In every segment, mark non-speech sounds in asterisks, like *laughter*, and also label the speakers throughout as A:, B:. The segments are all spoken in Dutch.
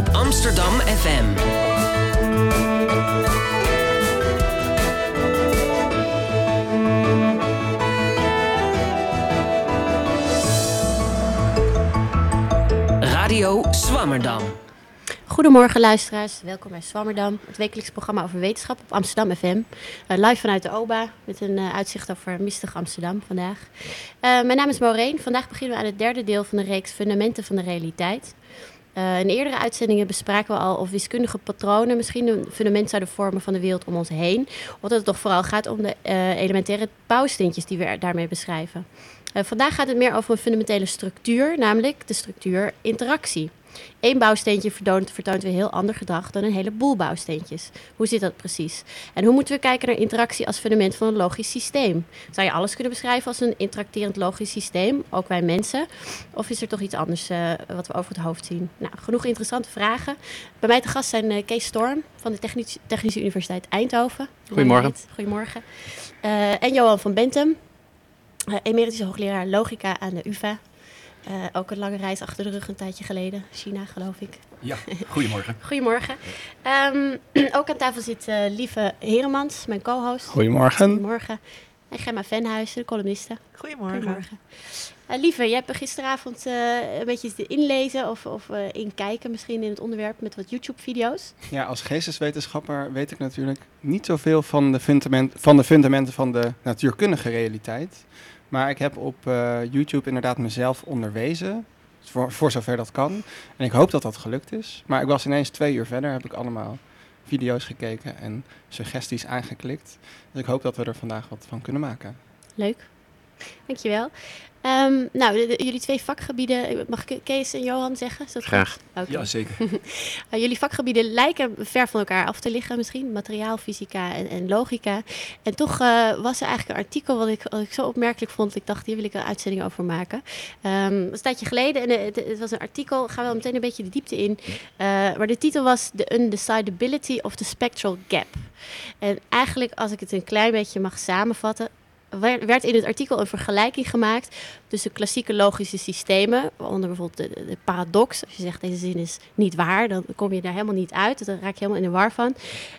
A: op Amsterdam FM. Radio Swammerdam.
B: Goedemorgen luisteraars, welkom bij Swammerdam, het wekelijks programma over wetenschap op Amsterdam FM. Uh, live vanuit de OBA met een uh, uitzicht over mistig Amsterdam vandaag. Uh, mijn naam is Maureen, vandaag beginnen we aan het derde deel van de reeks Fundamenten van de Realiteit. In eerdere uitzendingen bespraken we al of wiskundige patronen misschien een fundament zouden vormen van de wereld om ons heen. Of dat het toch vooral gaat om de elementaire bouwsteentjes die we daarmee beschrijven. vandaag gaat het meer over een fundamentele structuur, namelijk de structuur interactie. Eén bouwsteentje vertoont, vertoont weer heel ander gedrag dan een heleboel bouwsteentjes. Hoe zit dat precies? En hoe moeten we kijken naar interactie als fundament van een logisch systeem? Zou je alles kunnen beschrijven als een interacterend logisch systeem, ook wij mensen? Of is er toch iets anders uh, wat we over het hoofd zien? Nou, genoeg interessante vragen. Bij mij te gast zijn uh, Kees Storm van de Technische, Technische Universiteit Eindhoven.
C: Goedemorgen.
B: Goedemorgen. Uh, en Johan van Bentum, emeritus hoogleraar logica aan de UvA. Uh, ook een lange reis achter de rug een tijdje geleden. China, geloof ik.
C: Ja, goedemorgen. *laughs*
B: goedemorgen. Um, *clears throat* ook aan tafel zit uh, Lieve Heremans, mijn co-host.
D: Goedemorgen.
B: Goedemorgen. En Gemma Venhuizen, de columniste.
E: Goedemorgen.
B: Goedemorgen. Uh, Lieve, jij hebt gisteravond een beetje inlezen of, of inkijken misschien in het onderwerp met wat YouTube-video's.
D: Ja, als geesteswetenschapper weet ik natuurlijk niet zoveel van de, fundament, van de fundamenten van de natuurkundige realiteit. Maar ik heb op uh, YouTube inderdaad mezelf onderwezen. Voor, voor zover dat kan. En ik hoop dat dat gelukt is. Maar ik was ineens twee uur verder, heb ik allemaal video's gekeken en suggesties aangeklikt. Dus ik hoop dat we er vandaag wat van kunnen maken.
B: Leuk. Dankjewel. Um, nou, jullie twee vakgebieden, mag ik Kees en Johan zeggen? Is dat
C: Graag. Okay. Ja, zeker.
B: uh, *laughs* jullie vakgebieden lijken ver van elkaar af te liggen misschien, materiaalfysica en, en logica. En toch uh, was er eigenlijk een artikel wat ik, wat ik zo opmerkelijk vond. Ik dacht, hier wil ik een uitzending over maken. Um, een tijdje geleden en het, het, was een artikel, gaan we wel meteen een beetje de diepte in. Uh, maar de titel was The Undecidability of the Spectral Gap. En eigenlijk, als ik het een klein beetje mag samenvatten, werd in het artikel een vergelijking gemaakt tussen klassieke logische systemen, waaronder bijvoorbeeld de, paradox. Als je zegt deze zin is niet waar, dan kom je daar helemaal niet uit. Dan raak je helemaal in de war van.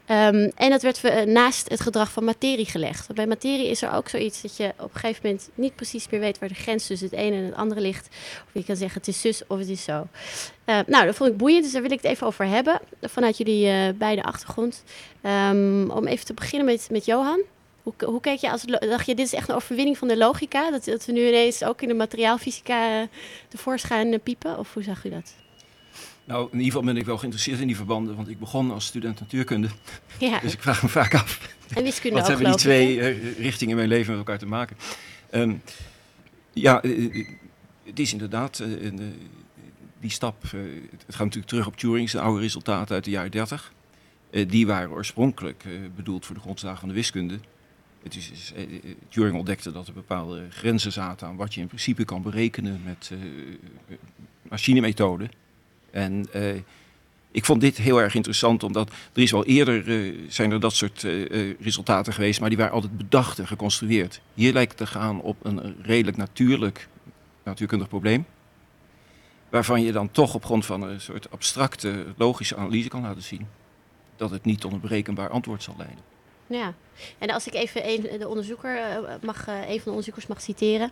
B: Um, en dat werd naast het gedrag van materie gelegd. Bij materie is er ook zoiets dat je op een gegeven moment niet precies meer weet waar de grens tussen het ene en het andere ligt. Of je kan zeggen het is zus of het is zo. Uh, nou, dat vond ik boeiend, dus daar wil ik het even over hebben. Vanuit jullie uh, beide achtergrond. Um, om even te beginnen met, met Johan. Hoe, hoe keek je als dacht je, dit is echt een overwinning van de logica? Dat, dat we nu ineens ook in de materiaalfysica tevoorschijn piepen? Of hoe zag u dat?
C: Nou, in ieder geval ben ik wel geïnteresseerd in die verbanden, want ik begon als student natuurkunde. Ja. *laughs* Dus ik vraag me vaak af.
B: En wiskunde
C: Wat
B: ook,
C: hebben die twee uh, richtingen in mijn leven met elkaar te maken? Um, ja, het is inderdaad die stap. het gaat natuurlijk terug op Turing's oude resultaten uit de jaren 30. die waren oorspronkelijk bedoeld voor de grondslagen van de wiskunde. Het is, eh, eh, Turing ontdekte dat er bepaalde grenzen zaten aan wat je in principe kan berekenen met uh, machinemethoden. En ik vond dit heel erg interessant, omdat er is wel eerder zijn er dat soort resultaten geweest, maar die waren altijd bedacht en geconstrueerd. Hier lijkt het te gaan op een redelijk natuurlijk natuurkundig probleem, waarvan je dan toch op grond van een soort abstracte logische analyse kan laten zien dat het niet tot een berekenbaar antwoord zal leiden.
B: Ja, en als ik even een, de onderzoeker uh, mag, uh, een van de onderzoekers mag citeren.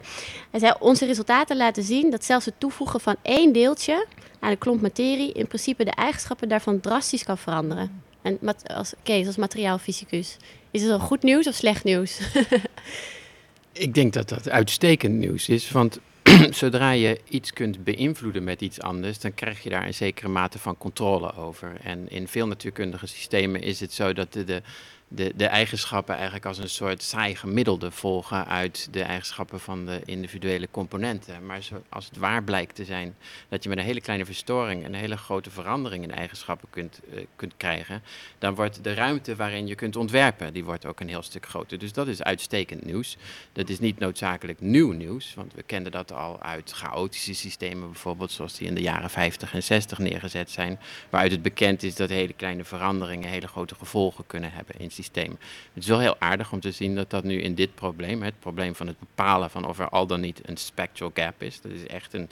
B: Hij zei, onze resultaten laten zien dat zelfs het toevoegen van één deeltje aan een klomp materie in principe de eigenschappen daarvan drastisch kan veranderen. En als Kees, als materiaalfysicus, is het dan goed nieuws of slecht nieuws? *laughs*
F: ik denk dat dat uitstekend nieuws is, want *clears throat* zodra je iets kunt beïnvloeden met iets anders, dan krijg je daar een zekere mate van controle over. En in veel natuurkundige systemen is het zo dat de, de de, de eigenschappen eigenlijk als een soort saai gemiddelde volgen uit de eigenschappen van de individuele componenten. Maar als het waar blijkt te zijn dat je met een hele kleine verstoring een hele grote verandering in eigenschappen kunt, uh, kunt krijgen, dan wordt de ruimte waarin je kunt ontwerpen, die wordt ook een heel stuk groter. Dus dat is uitstekend nieuws. Dat is niet noodzakelijk nieuw nieuws, want we kenden dat al uit chaotische systemen bijvoorbeeld, zoals die in de jaren 50 en 60 neergezet zijn, waaruit het bekend is dat hele kleine veranderingen hele grote gevolgen kunnen hebben in systeem. Het is wel heel aardig om te zien dat dat nu in dit probleem, het probleem van het bepalen van of er al dan niet een spectral gap is, dat is echt een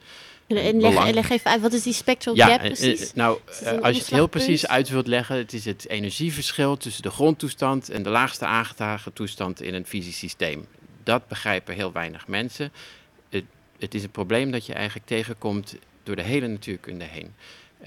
B: en leg, leg, even uit, wat is die spectral
F: ja,
B: gap precies?
F: nou, als je het heel precies uit wilt leggen, het is het energieverschil tussen de grondtoestand en de laagste aangedragen toestand in een fysisch systeem. Dat begrijpen heel weinig mensen. Het, het is een probleem dat je eigenlijk tegenkomt door de hele natuurkunde heen.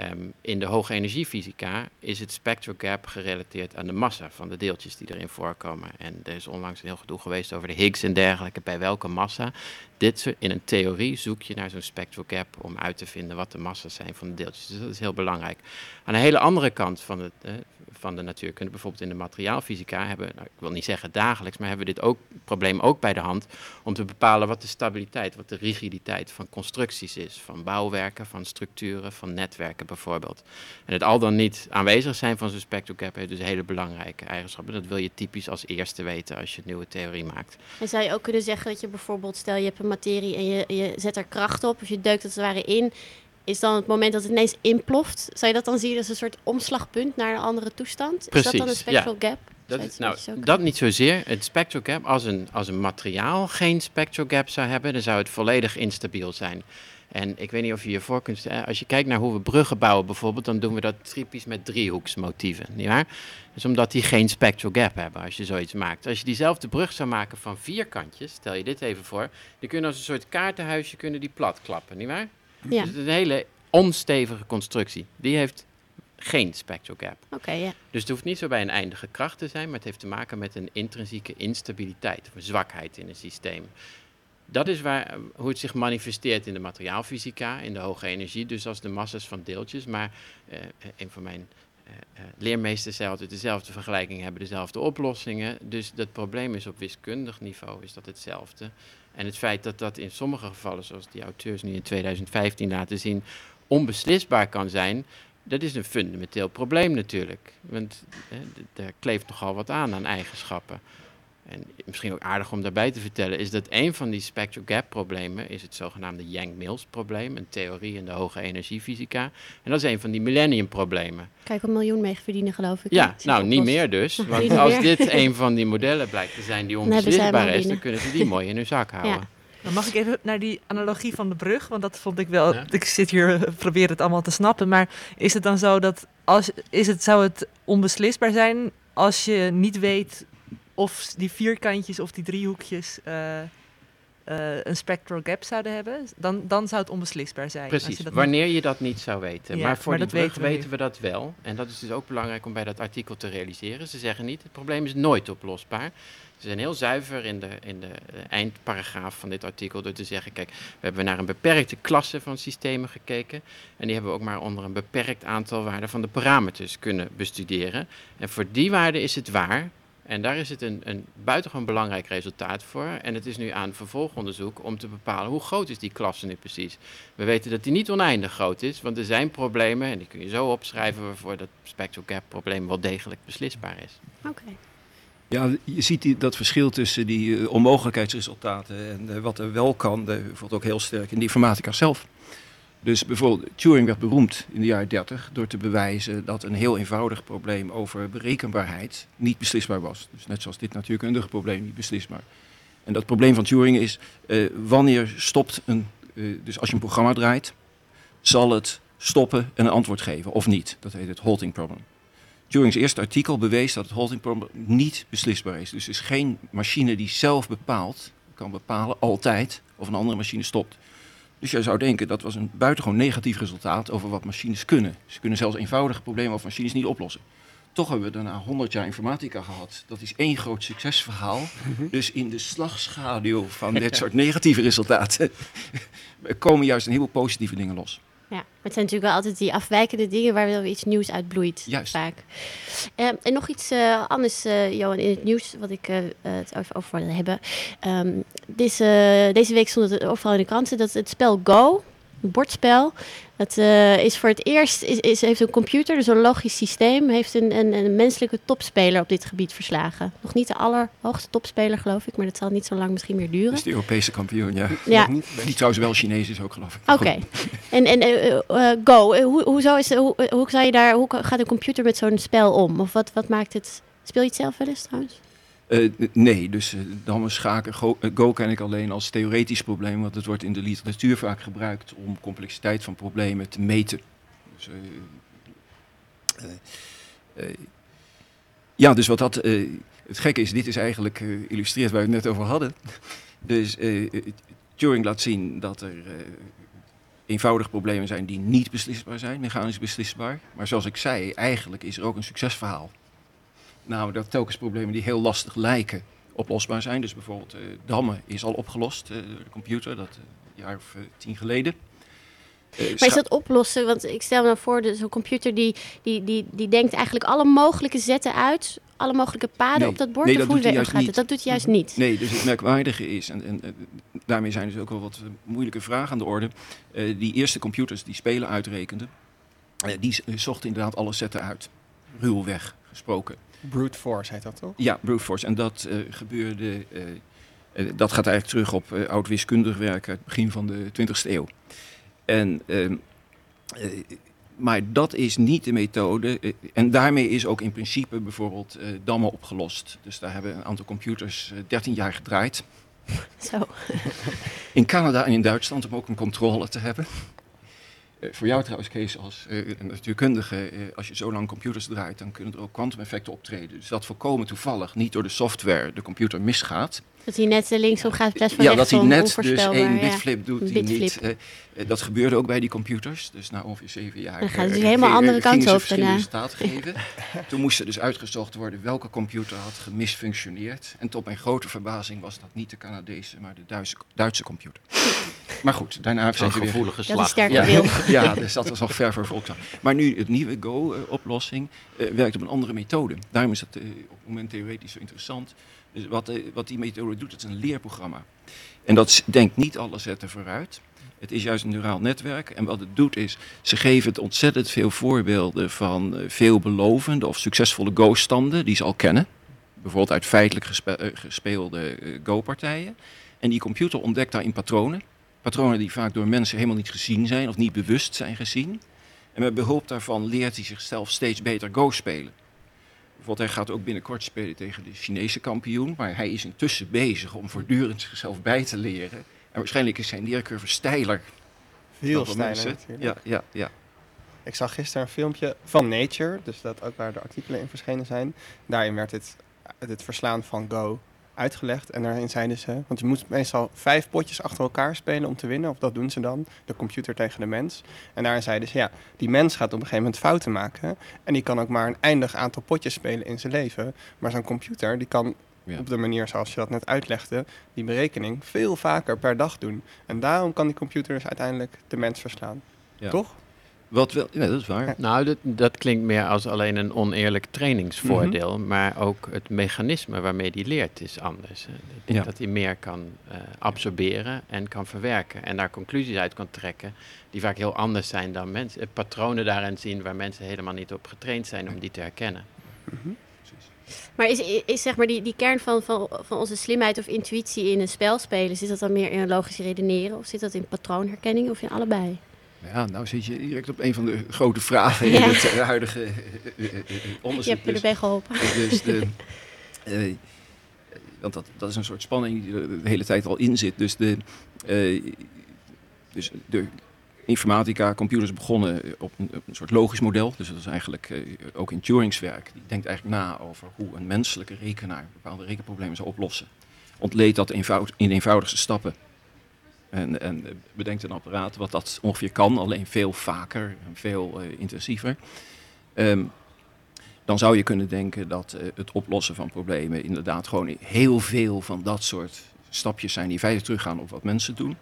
F: Um, in de hoge energiefysica is het spectral gap gerelateerd aan de massa van de deeltjes die erin voorkomen. En er is onlangs een heel gedoe geweest over de Higgs en dergelijke, bij welke massa. Dit, in een theorie zoek je naar zo'n spectral gap om uit te vinden wat de massa's zijn van de deeltjes. Dus dat is heel belangrijk. Aan de hele andere kant van, het, eh, van de natuurkunde, bijvoorbeeld in de materiaalfysica, hebben, nou, ik wil niet zeggen dagelijks, maar hebben we dit ook, probleem ook bij de hand om te bepalen wat de stabiliteit, wat de rigiditeit van constructies is, van bouwwerken, van structuren, van netwerken bijvoorbeeld. En het al dan niet aanwezig zijn van zo'n spectral gap heeft dus hele belangrijke eigenschappen. Dat wil je typisch als eerste weten als je een nieuwe theorie maakt.
B: En zou je ook kunnen zeggen dat je bijvoorbeeld, stel je hebt een materie en je, je zet er kracht op, of je duikt het ware in, is dan het moment dat het ineens inploft. Zou je dat dan zien als een soort omslagpunt naar een andere toestand?
F: Precies,
B: is dat dan een spectral gap?
F: Dat, is, nou, dat niet zozeer. Het spectral gap, als een, als een materiaal geen spectral gap zou hebben, dan zou het volledig instabiel zijn. En ik weet niet of je je voor kunt stellen, als je kijkt naar hoe we bruggen bouwen bijvoorbeeld, dan doen we dat typisch met driehoeksmotieven, nietwaar? Dus omdat die geen spectral gap hebben als je zoiets maakt. Als je diezelfde brug zou maken van vierkantjes, stel je dit even voor, dan kunnen als een soort kaartenhuisje kunnen die plat klappen, nietwaar? Ja. Dus het is een hele onstevige constructie. Die heeft geen spectral gap.
B: Oké, ja.
F: Dus het hoeft niet zo bij een eindige kracht te zijn, maar het heeft te maken met een intrinsieke instabiliteit of een zwakheid in een systeem. Dat is waar, hoe het zich manifesteert in de materiaalfysica, in de hoge energie, dus als de massa's van deeltjes. Maar uh, een van mijn uh, leermeesters zei altijd dezelfde vergelijking hebben dezelfde oplossingen. Dus dat probleem is op wiskundig niveau is dat hetzelfde. En het feit dat dat in sommige gevallen, zoals die auteurs nu in 2015 laten zien, onbeslisbaar kan zijn, dat is een fundamenteel probleem natuurlijk. Want eh, daar kleeft nogal wat aan aan eigenschappen. En misschien ook aardig om daarbij te vertellen, is dat een van die spectral gap problemen is het zogenaamde Yang-Mills probleem, een theorie in de hoge energiefysica. En dat is een van die millennium problemen.
B: Kijk, een miljoen mee verdienen geloof ik.
F: Ja, nou niet meer dus. *laughs* Want als dit een van die modellen blijkt te zijn die onbeslisbaar is, dan kunnen ze die mooi in hun zak houden. Ja.
E: Dan mag ik even naar die analogie van de brug, want dat vond ik wel. Ik zit hier, probeer het allemaal te snappen. Maar is het dan zo dat als is het, zou het onbeslisbaar zijn als je niet weet of die vierkantjes of die driehoekjes uh, een spectral gap zouden hebben, dan, dan zou het onbeslisbaar zijn.
F: Precies, wanneer je dat niet zou weten. maar voor maar die weten we, weten we dat wel. En dat is dus ook belangrijk om bij dat artikel te realiseren. Ze zeggen niet, het probleem is nooit oplosbaar. Ze zijn heel zuiver in de, in de eindparagraaf van dit artikel door te zeggen, kijk, we hebben naar een beperkte klasse van systemen gekeken en die hebben we ook maar onder een beperkt aantal waarden van de parameters kunnen bestuderen. En voor die waarden is het waar en daar is het een, een buitengewoon belangrijk resultaat voor. En het is nu aan vervolgonderzoek om te bepalen hoe groot is die klasse nu precies. We weten dat die niet oneindig groot is, want er zijn problemen, en die kun je zo opschrijven, waarvoor dat spectral gap probleem wel degelijk beslisbaar is.
B: Oké.
C: Ja, je ziet die, dat verschil tussen die uh, onmogelijkheidsresultaten en uh, wat er wel kan, bijvoorbeeld ook heel sterk in de informatica zelf. Dus bijvoorbeeld, Turing werd beroemd in de jaren 30 door te bewijzen dat een heel eenvoudig probleem over berekenbaarheid niet beslisbaar was. Dus net zoals dit natuurkundige probleem niet beslisbaar. En dat probleem van Turing is, uh, wanneer stopt een, uh, dus als je een programma draait, zal het stoppen en een antwoord geven of niet. Dat heet het halting problem. Turings eerste artikel bewees dat het halting problem niet beslisbaar is. Dus er is geen machine die zelf bepaalt, kan bepalen altijd of een andere machine stopt. Dus jij zou denken dat was een buitengewoon negatief resultaat over wat machines kunnen. Ze kunnen zelfs eenvoudige problemen over machines niet oplossen. Toch hebben we daarna 100 jaar informatica gehad. Dat is één groot succesverhaal. Mhm. Dus in de slagschaduw van dit *laughs* soort negatieve resultaten *laughs* komen juist een heleboel positieve dingen los.
B: Ja, maar het zijn natuurlijk wel altijd die afwijkende dingen waar wel iets nieuws uitbloeit.
C: Juist.
B: Vaak. Um, en nog iets uh, anders, uh, Johan, in het nieuws wat ik uh, het over, over wilde hebben. Um, deze, deze week stond het overal in de kranten dat het spel Go, bordspel, het uh, is voor het eerst, is, is, heeft een computer, dus een logisch systeem, heeft een, een, een, menselijke topspeler op dit gebied verslagen. Nog niet de allerhoogste topspeler, geloof ik, maar dat zal niet zo lang misschien meer duren. Dat
C: is de Europese kampioen, ja.
B: ja.
C: Die trouwens wel Chinees is ook, geloof ik.
B: Oké. *laughs* En, en uh, uh, Go, hoe, hoezo is, hoe, hoe, zou je daar, hoe gaat een computer met zo'n spel om? Of wat, wat maakt het Speel je het zelf wel eens trouwens?
C: Eh, nee, dus uh, dammen, schaken, go, eh, Go ken ik alleen als theoretisch probleem, want het wordt in de literatuur vaak gebruikt om complexiteit van problemen te meten. Dus, eh, eh, eh, ja, dus wat dat. eh, het gekke is, dit is eigenlijk eh, illustreert waar we het net over hadden. Dus eh, eh, Turing laat zien dat er eh, eenvoudige problemen zijn die niet beslisbaar zijn, mechanisch beslisbaar. Maar zoals ik zei, eigenlijk is er ook een succesverhaal. Namelijk dat telkens problemen die heel lastig lijken oplosbaar zijn. Dus bijvoorbeeld eh, dammen is al opgelost eh, door de computer, dat eh, een jaar of tien geleden.
B: Maar is dat oplossen? Want ik stel me nou voor, dus zo'n computer die, die, die, die denkt eigenlijk alle mogelijke zetten uit, alle mogelijke paden
C: Nee.
B: op dat bord.
C: Nee, dat doet hij juist
B: gaat
C: niet.
B: Dat doet hij juist niet.
C: Nee, dus het merkwaardige is, en, en, en daarmee zijn dus ook wel wat moeilijke vragen aan de orde. Die eerste computers die spelen uitrekenden, die zochten inderdaad alle zetten uit. Ruwweg gesproken.
D: Brute force heet dat toch?
C: Ja, brute force. En dat eh, gebeurde, eh, eh, dat gaat eigenlijk terug op eh, oud wiskundig werk uit het begin van de 20e eeuw. En, ehm, eh, maar dat is niet de methode. en daarmee is ook in principe bijvoorbeeld eh, dammen opgelost. Dus daar hebben een aantal computers eh, 13 jaar gedraaid.
B: Zo.
C: In Canada en in Duitsland om ook een controle te hebben. Eh, voor jou trouwens, Kees, als eh, natuurkundige, eh, als je zo lang computers draait, dan kunnen er ook kwantumeffecten optreden. Dus dat voorkomen toevallig niet door de software de computer misgaat.
B: Dat hij net linksom gaat plaats van
C: Ja, dat hij net dus één bitflip doet die niet. dat gebeurde ook bij die computers. Dus na ongeveer zeven jaar.
B: Dan gaat het
C: eh,
B: dus helemaal andere kant
C: ze
B: op daarna.
C: geven. *laughs* Toen moest er dus uitgezocht worden welke computer had gemisfunctioneerd. En tot mijn grote verbazing was dat niet de Canadese, maar de Duitse, Duitse computer. *laughs* Maar goed, daarna zijn ze weer
F: gevoelige
B: Dat is sterke
C: ja,
B: wil. *laughs*
C: ja, dus dat was nog ver voor Volkswagen. Maar nu, het nieuwe Go-oplossing eh, werkt op een andere methode. Daarom is het eh, op het moment theoretisch zo interessant. Dus wat, eh, wat die methode doet, het is een leerprogramma. En dat denkt niet alle zetten vooruit. Het is juist een neuraal netwerk. En wat het doet is, ze geven het ontzettend veel voorbeelden van veelbelovende of succesvolle Go-standen die ze al kennen. Bijvoorbeeld uit feitelijk gespe- gespeelde Go-partijen. En die computer ontdekt daarin patronen. Patronen die vaak door mensen helemaal niet gezien zijn of niet bewust zijn gezien. En met behulp daarvan leert hij zichzelf steeds beter Go spelen. Bijvoorbeeld, hij gaat ook binnenkort spelen tegen de Chinese kampioen. Maar hij is intussen bezig om voortdurend zichzelf bij te leren. En waarschijnlijk is zijn leercurve steiler.
D: Veel natuurlijk.
C: Ja, ja, ja.
D: Ik zag gisteren een filmpje van Nature, dus dat ook waar de artikelen in verschenen zijn. Daarin werd het, het verslaan van Go uitgelegd. En daarin zeiden ze, want je moet meestal vijf potjes achter elkaar spelen om te winnen. Of dat doen ze dan, de computer tegen de mens. En daarin zeiden ze, ja, die mens gaat op een gegeven moment fouten maken. En die kan ook maar een eindig aantal potjes spelen in zijn leven. Maar zo'n computer, die kan
C: Ja.
D: op de manier zoals je dat net uitlegde, die berekening veel vaker per dag doen. En daarom kan die computer dus uiteindelijk de mens verslaan.
C: Ja.
D: Toch?
C: Wat wel, ja, dat is waar.
F: Nou, dat, dat klinkt meer als alleen een oneerlijk trainingsvoordeel,
C: Mhm.
F: maar ook het mechanisme waarmee die leert is anders. Ik denk
C: Ja.
F: dat hij meer kan eh, absorberen en kan verwerken en daar conclusies uit kan trekken die vaak heel anders zijn dan mensen. eh, Patronen daarin zien waar mensen helemaal niet op getraind zijn om die te herkennen.
B: Maar is, is zeg maar die, die kern van, van, van onze slimheid of intuïtie in een spel spelen, zit dat dan meer in een logisch redeneren of zit dat in patroonherkenning of in allebei?
C: Ja, nou zit je direct op een van de grote vragen
B: Ja.
C: in het eh, huidige eh, eh, eh,
B: Je
C: onderzoek.
B: hebt
C: Dus-
B: erbij geholpen.
C: Dus de, *laughs* eh, want dat, dat is een soort spanning die er de hele tijd al in zit. Dus de, dus de informatica, computers begonnen op een, op een soort logisch model. Dus dat is eigenlijk ook in Turing's werk. Die denkt eigenlijk na over hoe een menselijke rekenaar bepaalde rekenproblemen zou oplossen. Ontleed dat eenvoud, in eenvoudigste stappen. En, en bedenkt een apparaat wat dat ongeveer kan, alleen veel vaker en veel eh, intensiever. Ehm, dan zou je kunnen denken dat eh, het oplossen van problemen inderdaad gewoon heel veel van dat soort stapjes zijn die feitelijk teruggaan op wat mensen doen.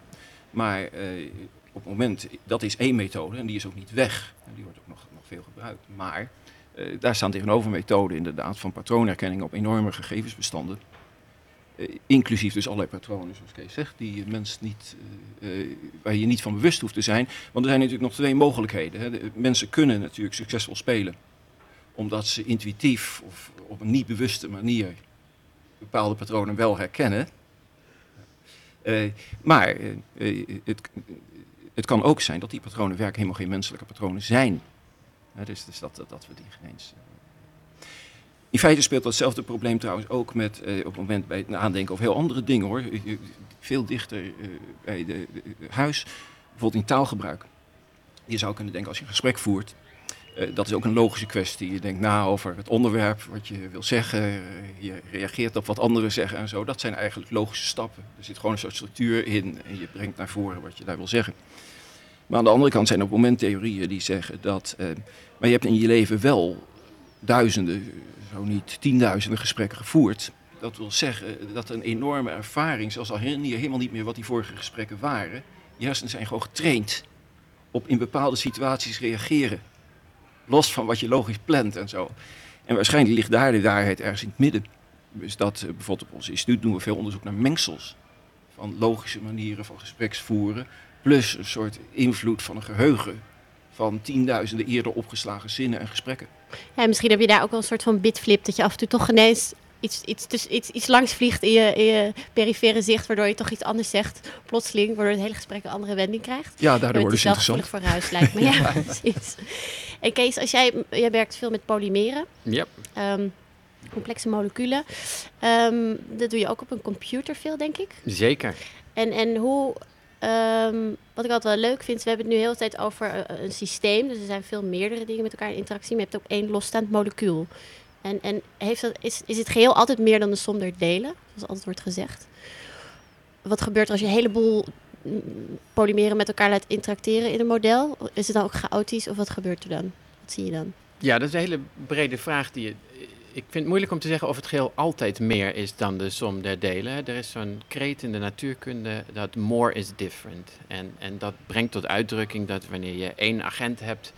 C: Maar eh, op het moment, dat is één methode en die is ook niet weg. En die wordt ook nog, nog veel gebruikt. Maar daar staan tegenover methoden inderdaad van patroonherkenning op enorme gegevensbestanden. Eh, inclusief dus allerlei patronen, zoals Kees zegt, die mens niet, eh, eh, waar je niet van bewust hoeft te zijn. Want er zijn natuurlijk nog twee mogelijkheden. Hè. Mensen kunnen natuurlijk succesvol spelen omdat ze intuïtief of op een niet bewuste manier bepaalde patronen wel herkennen. Maar het, het kan ook zijn dat die patronen werkelijk helemaal geen menselijke patronen zijn. Dus dus dat, dat we die geen eens. In feite speelt datzelfde probleem trouwens ook met, eh, op het moment bij het nadenken over heel andere dingen hoor. Veel dichter eh, bij de, huis, bijvoorbeeld in taalgebruik. Je zou kunnen denken als je een gesprek voert, eh, dat is ook een logische kwestie. Je denkt na over het onderwerp, wat je wil zeggen, je reageert op wat anderen zeggen en zo. Dat zijn eigenlijk logische stappen. Er zit gewoon een soort structuur in en je brengt naar voren wat je daar wil zeggen. Maar aan de andere kant zijn er op moment theorieën die zeggen dat... maar je hebt in je leven wel duizenden, zo niet tienduizenden gesprekken gevoerd. Dat wil zeggen dat een enorme ervaring, zelfs al helemaal niet meer wat die vorige gesprekken waren. Je hersenen zijn gewoon getraind op in bepaalde situaties reageren. Los van wat je logisch plant en zo. En waarschijnlijk ligt daar de waarheid ergens in het midden. Dus dat eh, bijvoorbeeld op ons instituut doen we veel onderzoek naar mengsels. Van logische manieren van gespreksvoeren. Plus een soort invloed van een geheugen. Van tienduizenden eerder opgeslagen zinnen en gesprekken.
B: Ja, misschien heb je daar ook wel een soort van bitflip. Dat je af en toe toch ineens iets, iets, dus iets, iets langs vliegt in je, in je perifere zicht. Waardoor je toch iets anders zegt. Plotseling. Waardoor het hele gesprek een andere wending krijgt.
C: Ja, daardoor wordt
B: het
C: interessant.
B: voor huis lijkt me. *laughs* Ja, precies. En Kees, als jij, jij werkt veel met polymeren.
F: Ja,
B: ehm, complexe moleculen. Ehm, dat doe je ook op een computer veel, denk ik.
F: zeker.
B: En, en hoe, ehm, wat ik altijd wel leuk vind, we hebben het nu heel de tijd over eh, een systeem. Dus er zijn veel meerdere dingen met elkaar in interactie. Maar je hebt ook één losstaand molecuul. En, en heeft dat, is, is het geheel altijd meer dan de som der delen? Zoals altijd wordt gezegd. Wat gebeurt er als je een heleboel mm, polymeren met elkaar laat interacteren in een model? Is het dan ook chaotisch of wat gebeurt er dan? Wat zie je dan?
F: Ja, dat is een hele brede vraag. Die je, ik vind het moeilijk om te zeggen of het geheel altijd meer is dan de som der delen. Er is zo'n kreet in de natuurkunde dat more is different. En, en dat brengt tot uitdrukking dat wanneer je één agent hebt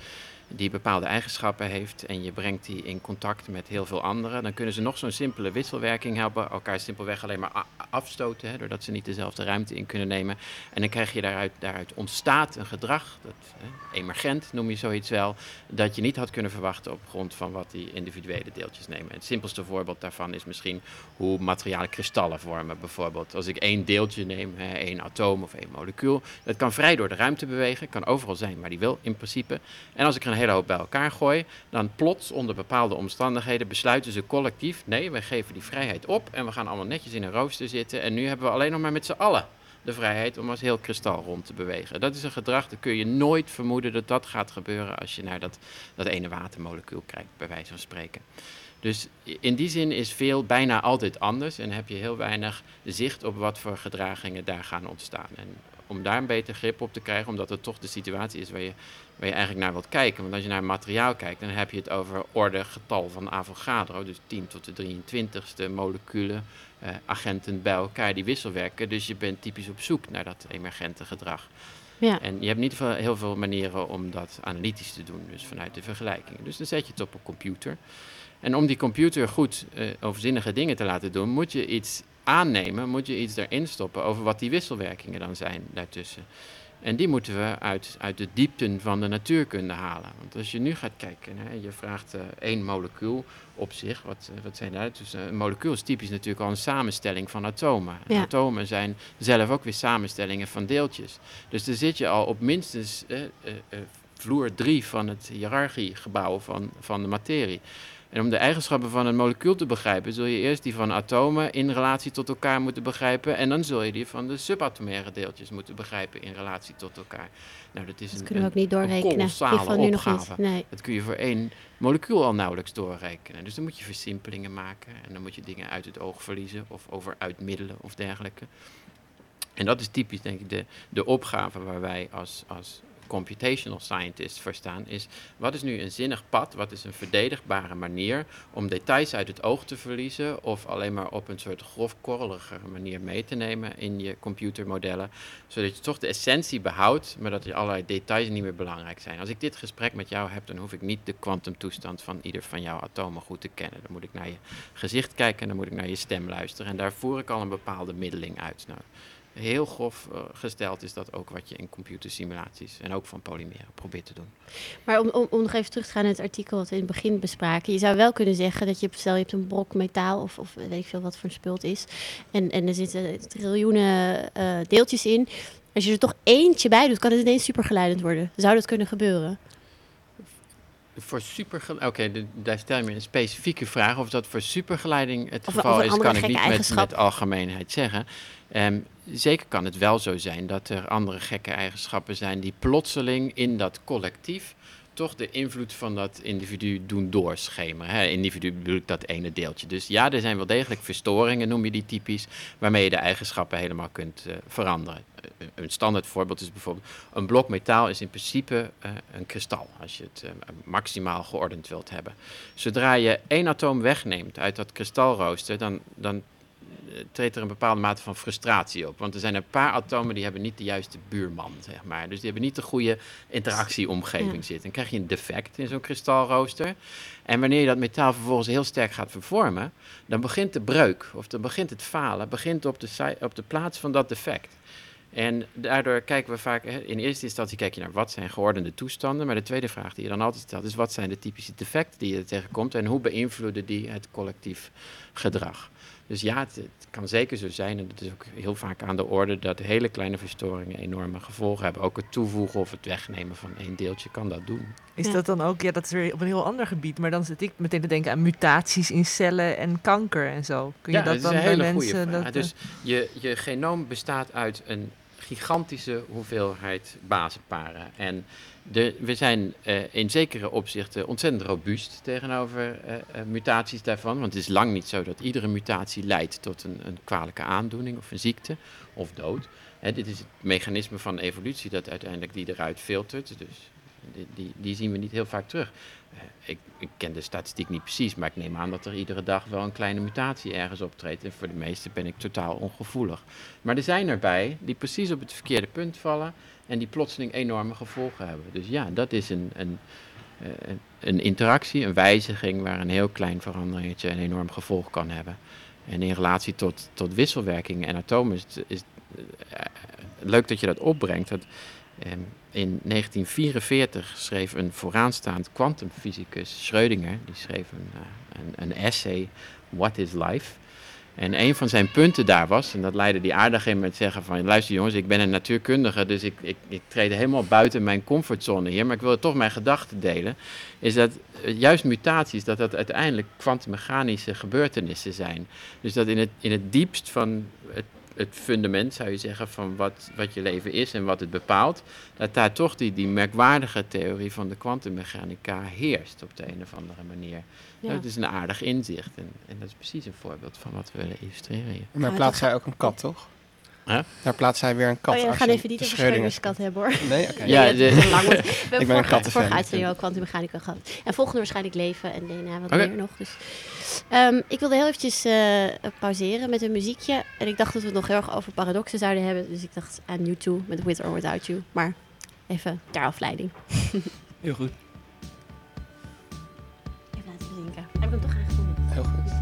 F: die bepaalde eigenschappen heeft en je brengt die in contact met heel veel anderen, dan kunnen ze nog zo'n simpele wisselwerking hebben, elkaar simpelweg alleen maar afstoten, hè, doordat ze niet dezelfde ruimte in kunnen nemen. En dan krijg je daaruit, daaruit ontstaat een gedrag, dat, hè, emergent noem je zoiets wel, dat je niet had kunnen verwachten op grond van wat die individuele deeltjes nemen. Het simpelste voorbeeld daarvan is misschien hoe materialen kristallen vormen. Bijvoorbeeld als ik één deeltje neem, hè, één atoom of één molecuul, dat kan vrij door de ruimte bewegen, kan overal zijn waar die wil in principe. En als ik er een hele hoop bij elkaar gooi, dan plots onder bepaalde omstandigheden besluiten ze collectief, nee, wij geven die vrijheid op en we gaan allemaal netjes in een rooster zitten en nu hebben we alleen nog maar met z'n allen de vrijheid om als heel kristal rond te bewegen. Dat is een gedrag, dat kun je nooit vermoeden dat dat gaat gebeuren als je naar dat, dat ene watermolecuul kijkt, bij wijze van spreken. Dus in die zin is veel bijna altijd anders en heb je heel weinig zicht op wat voor gedragingen daar gaan ontstaan. En om daar een beter grip op te krijgen, omdat het toch de situatie is waar je, waar je eigenlijk naar wilt kijken. Want als je naar materiaal kijkt, dan heb je het over orde getal van Avogadro, dus 10 tot de 23ste moleculen, eh, agenten bij elkaar die wisselwerken. Dus je bent typisch op zoek naar dat emergente gedrag.
B: Ja.
F: En je hebt niet veel, heel veel manieren om dat analytisch te doen, dus vanuit de vergelijkingen. Dus dan zet je het op een computer. En om die computer goed eh, overzinnige dingen te laten doen, moet je iets aannemen, moet je iets erin stoppen over wat die wisselwerkingen dan zijn daartussen. En die moeten we uit, uit de diepten van de natuurkunde halen. Want als je nu gaat kijken, hè, je vraagt eh, één molecuul op zich, wat, eh, wat zijn dat? Dus een molecuul is typisch natuurlijk al een samenstelling van atomen.
B: Ja.
F: Atomen zijn zelf ook weer samenstellingen van deeltjes. Dus dan zit je al op minstens vloer 3 van het hiërarchiegebouw van, van de materie. En om de eigenschappen van een molecuul te begrijpen, zul je eerst die van atomen in relatie tot elkaar moeten begrijpen. En dan zul je die van de subatomaire deeltjes moeten begrijpen in relatie tot elkaar. Nou, dat is
B: Dat
F: een,
B: kunnen we ook niet doorrekenen. Geval nu nog
F: opgave.
B: niet. Nee.
F: Dat kun je voor één molecuul al nauwelijks doorrekenen. Dus dan moet je versimpelingen maken en dan moet je dingen uit het oog verliezen of over uitmiddelen of dergelijke. En dat is typisch, denk ik, de, de opgave waar wij als, als computational scientists voor staan, is wat is nu een zinnig pad, wat is een verdedigbare manier om details uit het oog te verliezen of alleen maar op een soort grofkorrelige manier mee te nemen in je computermodellen, zodat je toch de essentie behoudt, maar dat je allerlei details niet meer belangrijk zijn. Als ik dit gesprek met jou heb, dan hoef ik niet de kwantumtoestand van ieder van jouw atomen goed te kennen. Dan moet ik naar je gezicht kijken en dan moet ik naar je stem luisteren en daar voer ik al een bepaalde middeling uit. Nou, heel grof eh, gesteld is dat ook wat je in computersimulaties en ook van polymeren probeert te doen.
B: Maar om, om, om nog even terug te gaan naar het artikel wat we in het begin bespraken. Je zou wel kunnen zeggen dat je, stel je hebt een brok metaal of, of weet ik veel wat voor een spult is. En, en er zitten triljoenen eh, deeltjes in. Als je er toch eentje bij doet, kan het ineens supergeluidend worden. Zou dat kunnen gebeuren?
F: voor supergeleiding... Oké, daar stel je me een specifieke vraag. Of dat voor supergeleiding het
B: Of-
F: geval
B: of
F: is, kan ik niet met, met algemeenheid zeggen. Ehm, zeker kan het wel zo zijn dat er andere gekke eigenschappen zijn... die plotseling in dat collectief toch de invloed van dat individu doen doorschemeren. Hè? Individu bedoel ik dat ene deeltje. Dus ja, er zijn wel degelijk verstoringen, noem je die typisch, waarmee je de eigenschappen helemaal kunt eh, veranderen. Eh, een standaard voorbeeld is bijvoorbeeld, een blok metaal is in principe eh, een kristal, als je het eh, maximaal geordend wilt hebben. Zodra je één atoom wegneemt uit dat kristalrooster, dan, dan eh, treedt er een bepaalde mate van frustratie op. Want er zijn een paar atomen die hebben niet de juiste buurman, zeg maar. Dus die hebben niet de goede interactieomgeving
B: Ja.
F: zitten. Dan krijg je een defect in zo'n kristalrooster. En wanneer je dat metaal vervolgens heel sterk gaat vervormen, dan begint de breuk, of dan begint het falen, begint op de, op de plaats van dat defect. En daardoor kijken we vaak, in eerste instantie kijk je naar wat zijn geordende toestanden, maar de tweede vraag die je dan altijd stelt is wat zijn de typische defecten die je tegenkomt en hoe beïnvloeden die het collectief gedrag. Dus ja, het, het kan zeker zo zijn, en het is ook heel vaak aan de orde, dat hele kleine verstoringen enorme gevolgen hebben. Ook het toevoegen of het wegnemen van één deeltje kan dat doen.
E: Is
B: Ja.
E: dat dan ook, ja, dat is weer op een heel ander gebied, maar dan zit ik meteen te denken aan mutaties in cellen en kanker en zo. Kun je
F: ja,
E: dat
F: dat
E: dan
F: is een
E: bij
F: hele
E: mensen...
F: goede vraag.
E: dat,
F: Dus je, je genoom bestaat uit een gigantische hoeveelheid bazenparen. En de, we zijn eh, in zekere opzichten ontzettend robuust tegenover eh, eh, mutaties daarvan. Want het is lang niet zo dat iedere mutatie leidt tot een, een kwalijke aandoening of een ziekte of dood. Hè, dit is het mechanisme van evolutie dat uiteindelijk die eruit filtert. Dus die, die, die zien we niet heel vaak terug. Eh, ik, ik ken de statistiek niet precies, maar ik neem aan dat er iedere dag wel een kleine mutatie ergens optreedt. En voor de meeste ben ik totaal ongevoelig. Maar er zijn erbij die precies op het verkeerde punt vallen en die plotseling enorme gevolgen hebben. Dus ja, dat is een, een, eh, een- interactie, een wijziging waar een heel klein veranderingetje een enorm gevolg kan hebben. En in relatie tot, tot wisselwerkingen en atomen is is eh, leuk dat je dat opbrengt. In 1944 schreef een vooraanstaand kwantumfysicus, Schrödinger, die schreef een, eh, een, een essay, What is Life? En een van zijn punten daar was, en dat leidde die aardig in met zeggen van... luister jongens, ik ben een natuurkundige, dus ik, ik, ik treed helemaal buiten mijn comfortzone hier... maar ik wil toch mijn gedachten delen, is dat eh, juist mutaties... dat dat uiteindelijk kwantummechanische gebeurtenissen zijn. Dus dat in het, in het diepst van het, het fundament, zou je zeggen, van wat, wat je leven is en wat het bepaalt... dat daar toch die, die merkwaardige theorie van de kwantummechanica heerst op de een of andere manier.
B: Ja.
F: Dat is een aardig inzicht. En, en dat is precies een voorbeeld van wat we willen illustreren hier.
D: Maar plaatst
B: toch-
D: zij ook een kat, toch?
F: Huh?
D: Daar plaatst zij weer een kat.
B: Oh ja, we gaan even niet
D: de
B: over
D: Schrödinger's-
B: Schrödinger's kat hebben hoor.
D: Nee, oké. *laughs*
F: Ja, de- *laughs*
B: hebben
D: ben een
B: vorige,
D: kattenfan,
B: vorige
D: ik
B: uitzending ook kwantummechanica gehad. En volgende waarschijnlijk leven en DNA wat meer nog. Dus. Ehm, ik wilde heel eventjes eh, pauzeren met een muziekje. En ik dacht dat we het nog heel erg over paradoxen zouden hebben. Dus ik dacht aan U2 met With or Without You. Maar even ter afleiding.
C: Heel goed.
B: Even laten bezinken. Heb ik hem toch aangevonden?
D: Heel goed.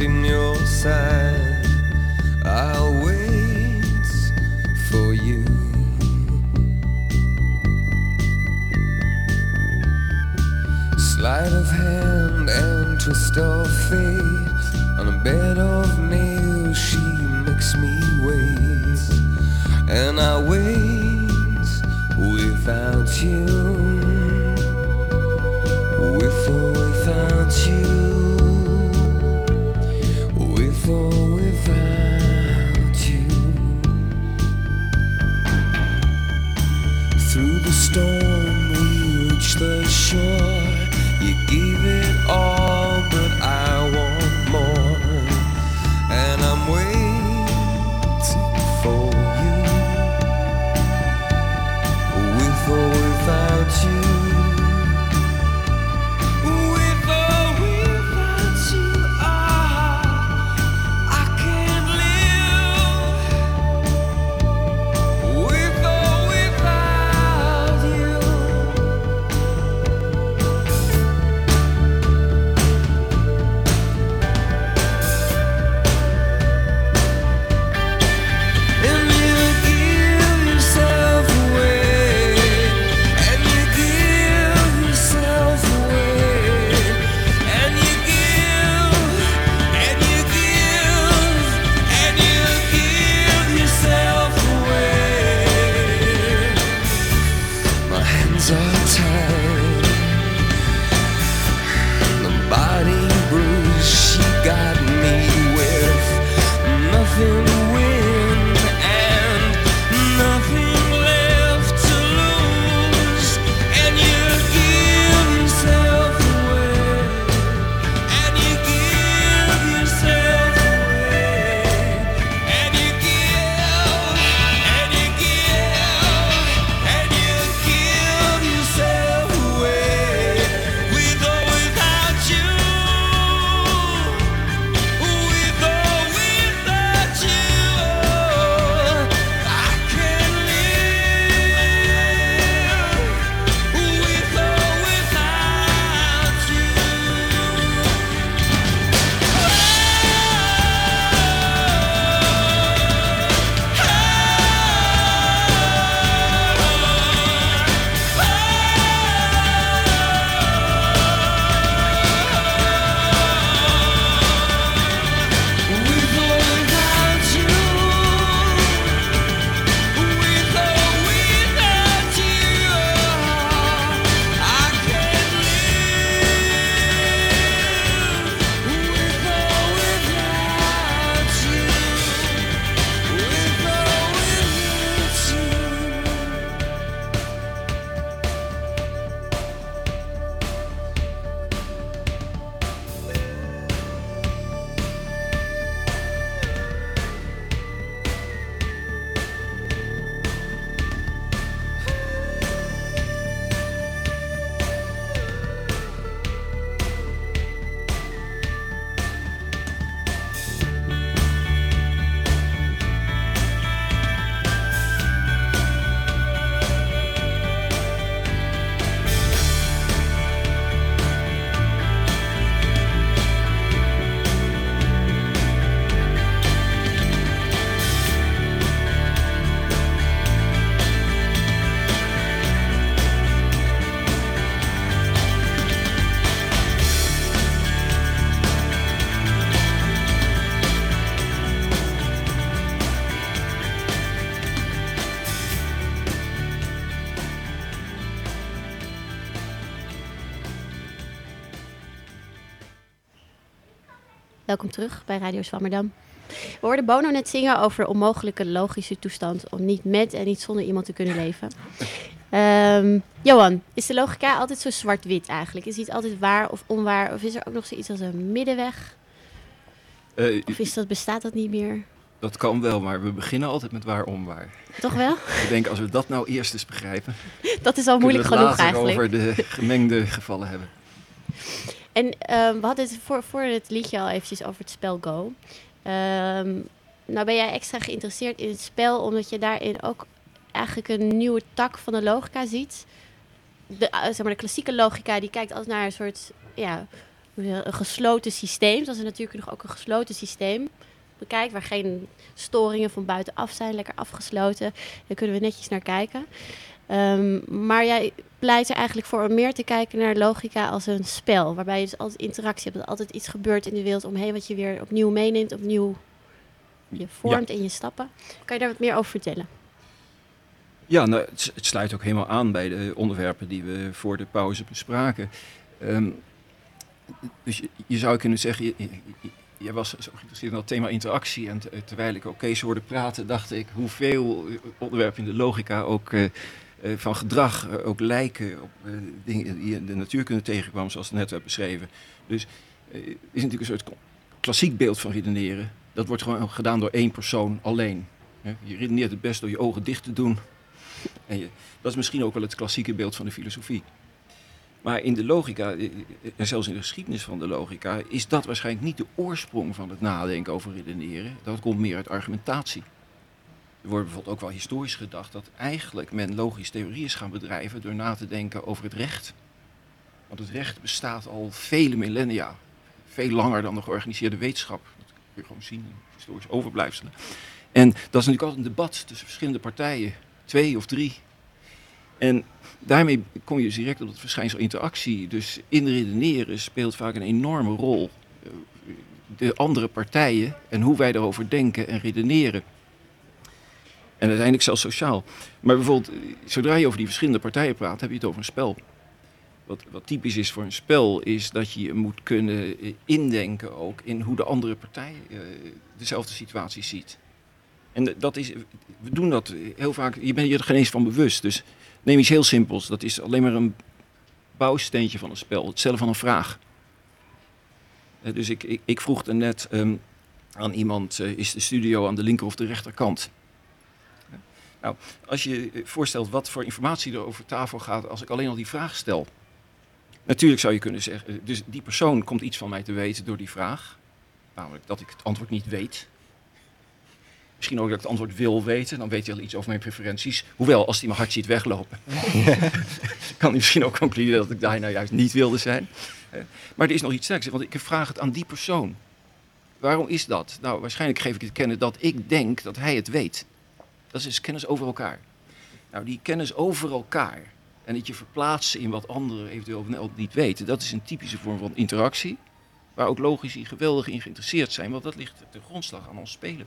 G: In your side. I'll wait for you. Sleight of hand and twist of fate. On a bed of nails, she makes me wait. And I wait without you. With or without you. Storm, we reach the shore. You
B: Welkom terug bij Radio Zwammerdam. We hoorden Bono net zingen over de onmogelijke logische toestand om niet met en niet zonder iemand te kunnen leven. Ehm, Johan, is de logica altijd zo zwart-wit eigenlijk? Is iets altijd waar of onwaar? Of is er ook nog zoiets als een middenweg?
C: Eh,
B: Of is dat, bestaat dat niet meer?
C: dat kan wel, maar we beginnen altijd met waar onwaar.
B: Toch wel?
C: Ik denk, als we dat nou eerst eens begrijpen,
B: Dat is al moeilijk genoeg
C: het
B: eigenlijk.
C: over de gemengde gevallen hebben.
B: En ehm, we hadden het voor, voor het liedje al eventjes over het spel Go. Ehm, nou ben jij extra geïnteresseerd in het spel, omdat je daarin ook eigenlijk een nieuwe tak van de logica ziet. De, eh, zeg maar, de klassieke logica die kijkt altijd naar een soort ja, een gesloten systeem. Zoals een natuurkundige ook een gesloten systeem bekijkt, waar geen storingen van buitenaf zijn, lekker afgesloten. Daar kunnen we netjes naar kijken. Ehm, maar jij pleit er eigenlijk voor om meer te kijken naar logica als een spel. Waarbij je dus altijd interactie hebt. Dat altijd iets gebeurt in de wereld omheen wat je weer opnieuw meeneemt, opnieuw je vormt in je stappen. Kan je daar wat meer over vertellen?
C: Ja, nou, het, sluit ook helemaal aan bij de onderwerpen die we voor de pauze bespraken. Ehm, dus je, je zou kunnen zeggen, je, je- je- jij was zo geïnteresseerd in dat thema interactie. En te- terwijl ik ook Kees hoorde praten, dacht ik hoeveel onderwerpen in de logica ook eh, eh, van gedrag eh, ook lijken op eh, dingen die in de natuurkunde tegenkwam, zoals het net werd beschreven. Dus eh, is natuurlijk een soort kla- klassiek beeld van redeneren. Dat wordt gewoon gedaan door één persoon alleen. Je redeneert het best door je ogen dicht te doen. En dat is misschien ook wel het klassieke beeld van de filosofie. Maar in de logica, en zelfs in de geschiedenis van de logica, is dat waarschijnlijk niet de oorsprong van het nadenken over redeneren. Dat komt meer uit argumentatie. Er wordt bijvoorbeeld ook wel historisch gedacht dat eigenlijk men logische theorie is gaan bedrijven door na te denken over het recht. Want het recht bestaat al vele millennia, veel langer dan de georganiseerde wetenschap. Dat kun je gewoon zien in historische overblijfselen. En dat is natuurlijk altijd een debat tussen verschillende partijen, twee of drie. En daarmee kom je dus direct op het verschijnsel interactie. Dus in redeneren speelt vaak een enorme rol eh, de andere partijen en hoe wij daarover denken en redeneren. En uiteindelijk zelfs sociaal. Maar bijvoorbeeld, zodra je over die verschillende partijen praat, heb je het over een spel. Wat, wat typisch is voor een spel, is dat je moet kunnen eh, indenken ook in hoe de andere partij eh, dezelfde situatie ziet. En dat is, we doen dat heel vaak, je bent je er geen eens van bewust. Dus neem iets heel simpels, dat is alleen maar een bouwsteentje van een spel, het stellen van een vraag. Eh, dus ik, ik, vroeg net ehm, aan iemand, is de studio aan de linker of de rechterkant? Nou, als je eh, voorstelt wat voor informatie er over tafel gaat als ik alleen al die vraag stel. Natuurlijk zou je kunnen zeggen, eh, dus die persoon komt iets van mij te weten door die vraag. Namelijk dat ik het antwoord niet weet. Misschien ook dat ik het antwoord wil weten, dan weet hij al iets over mijn preferenties. Hoewel, als hij mijn hart ziet weglopen, *laughs* kan hij misschien ook concluderen dat ik daar nou juist niet wilde zijn. Eh, Maar er is nog iets sterks, want ik vraag het aan die persoon. Waarom is dat? Nou, waarschijnlijk geef ik het kennen dat ik denk dat hij het weet. Dat is kennis over elkaar. Nou, die kennis over elkaar en het je verplaatsen in wat anderen eventueel niet weten, dat is een typische vorm van interactie. Waar ook logici geweldig in geïnteresseerd zijn, want dat ligt de grondslag aan ons spelen.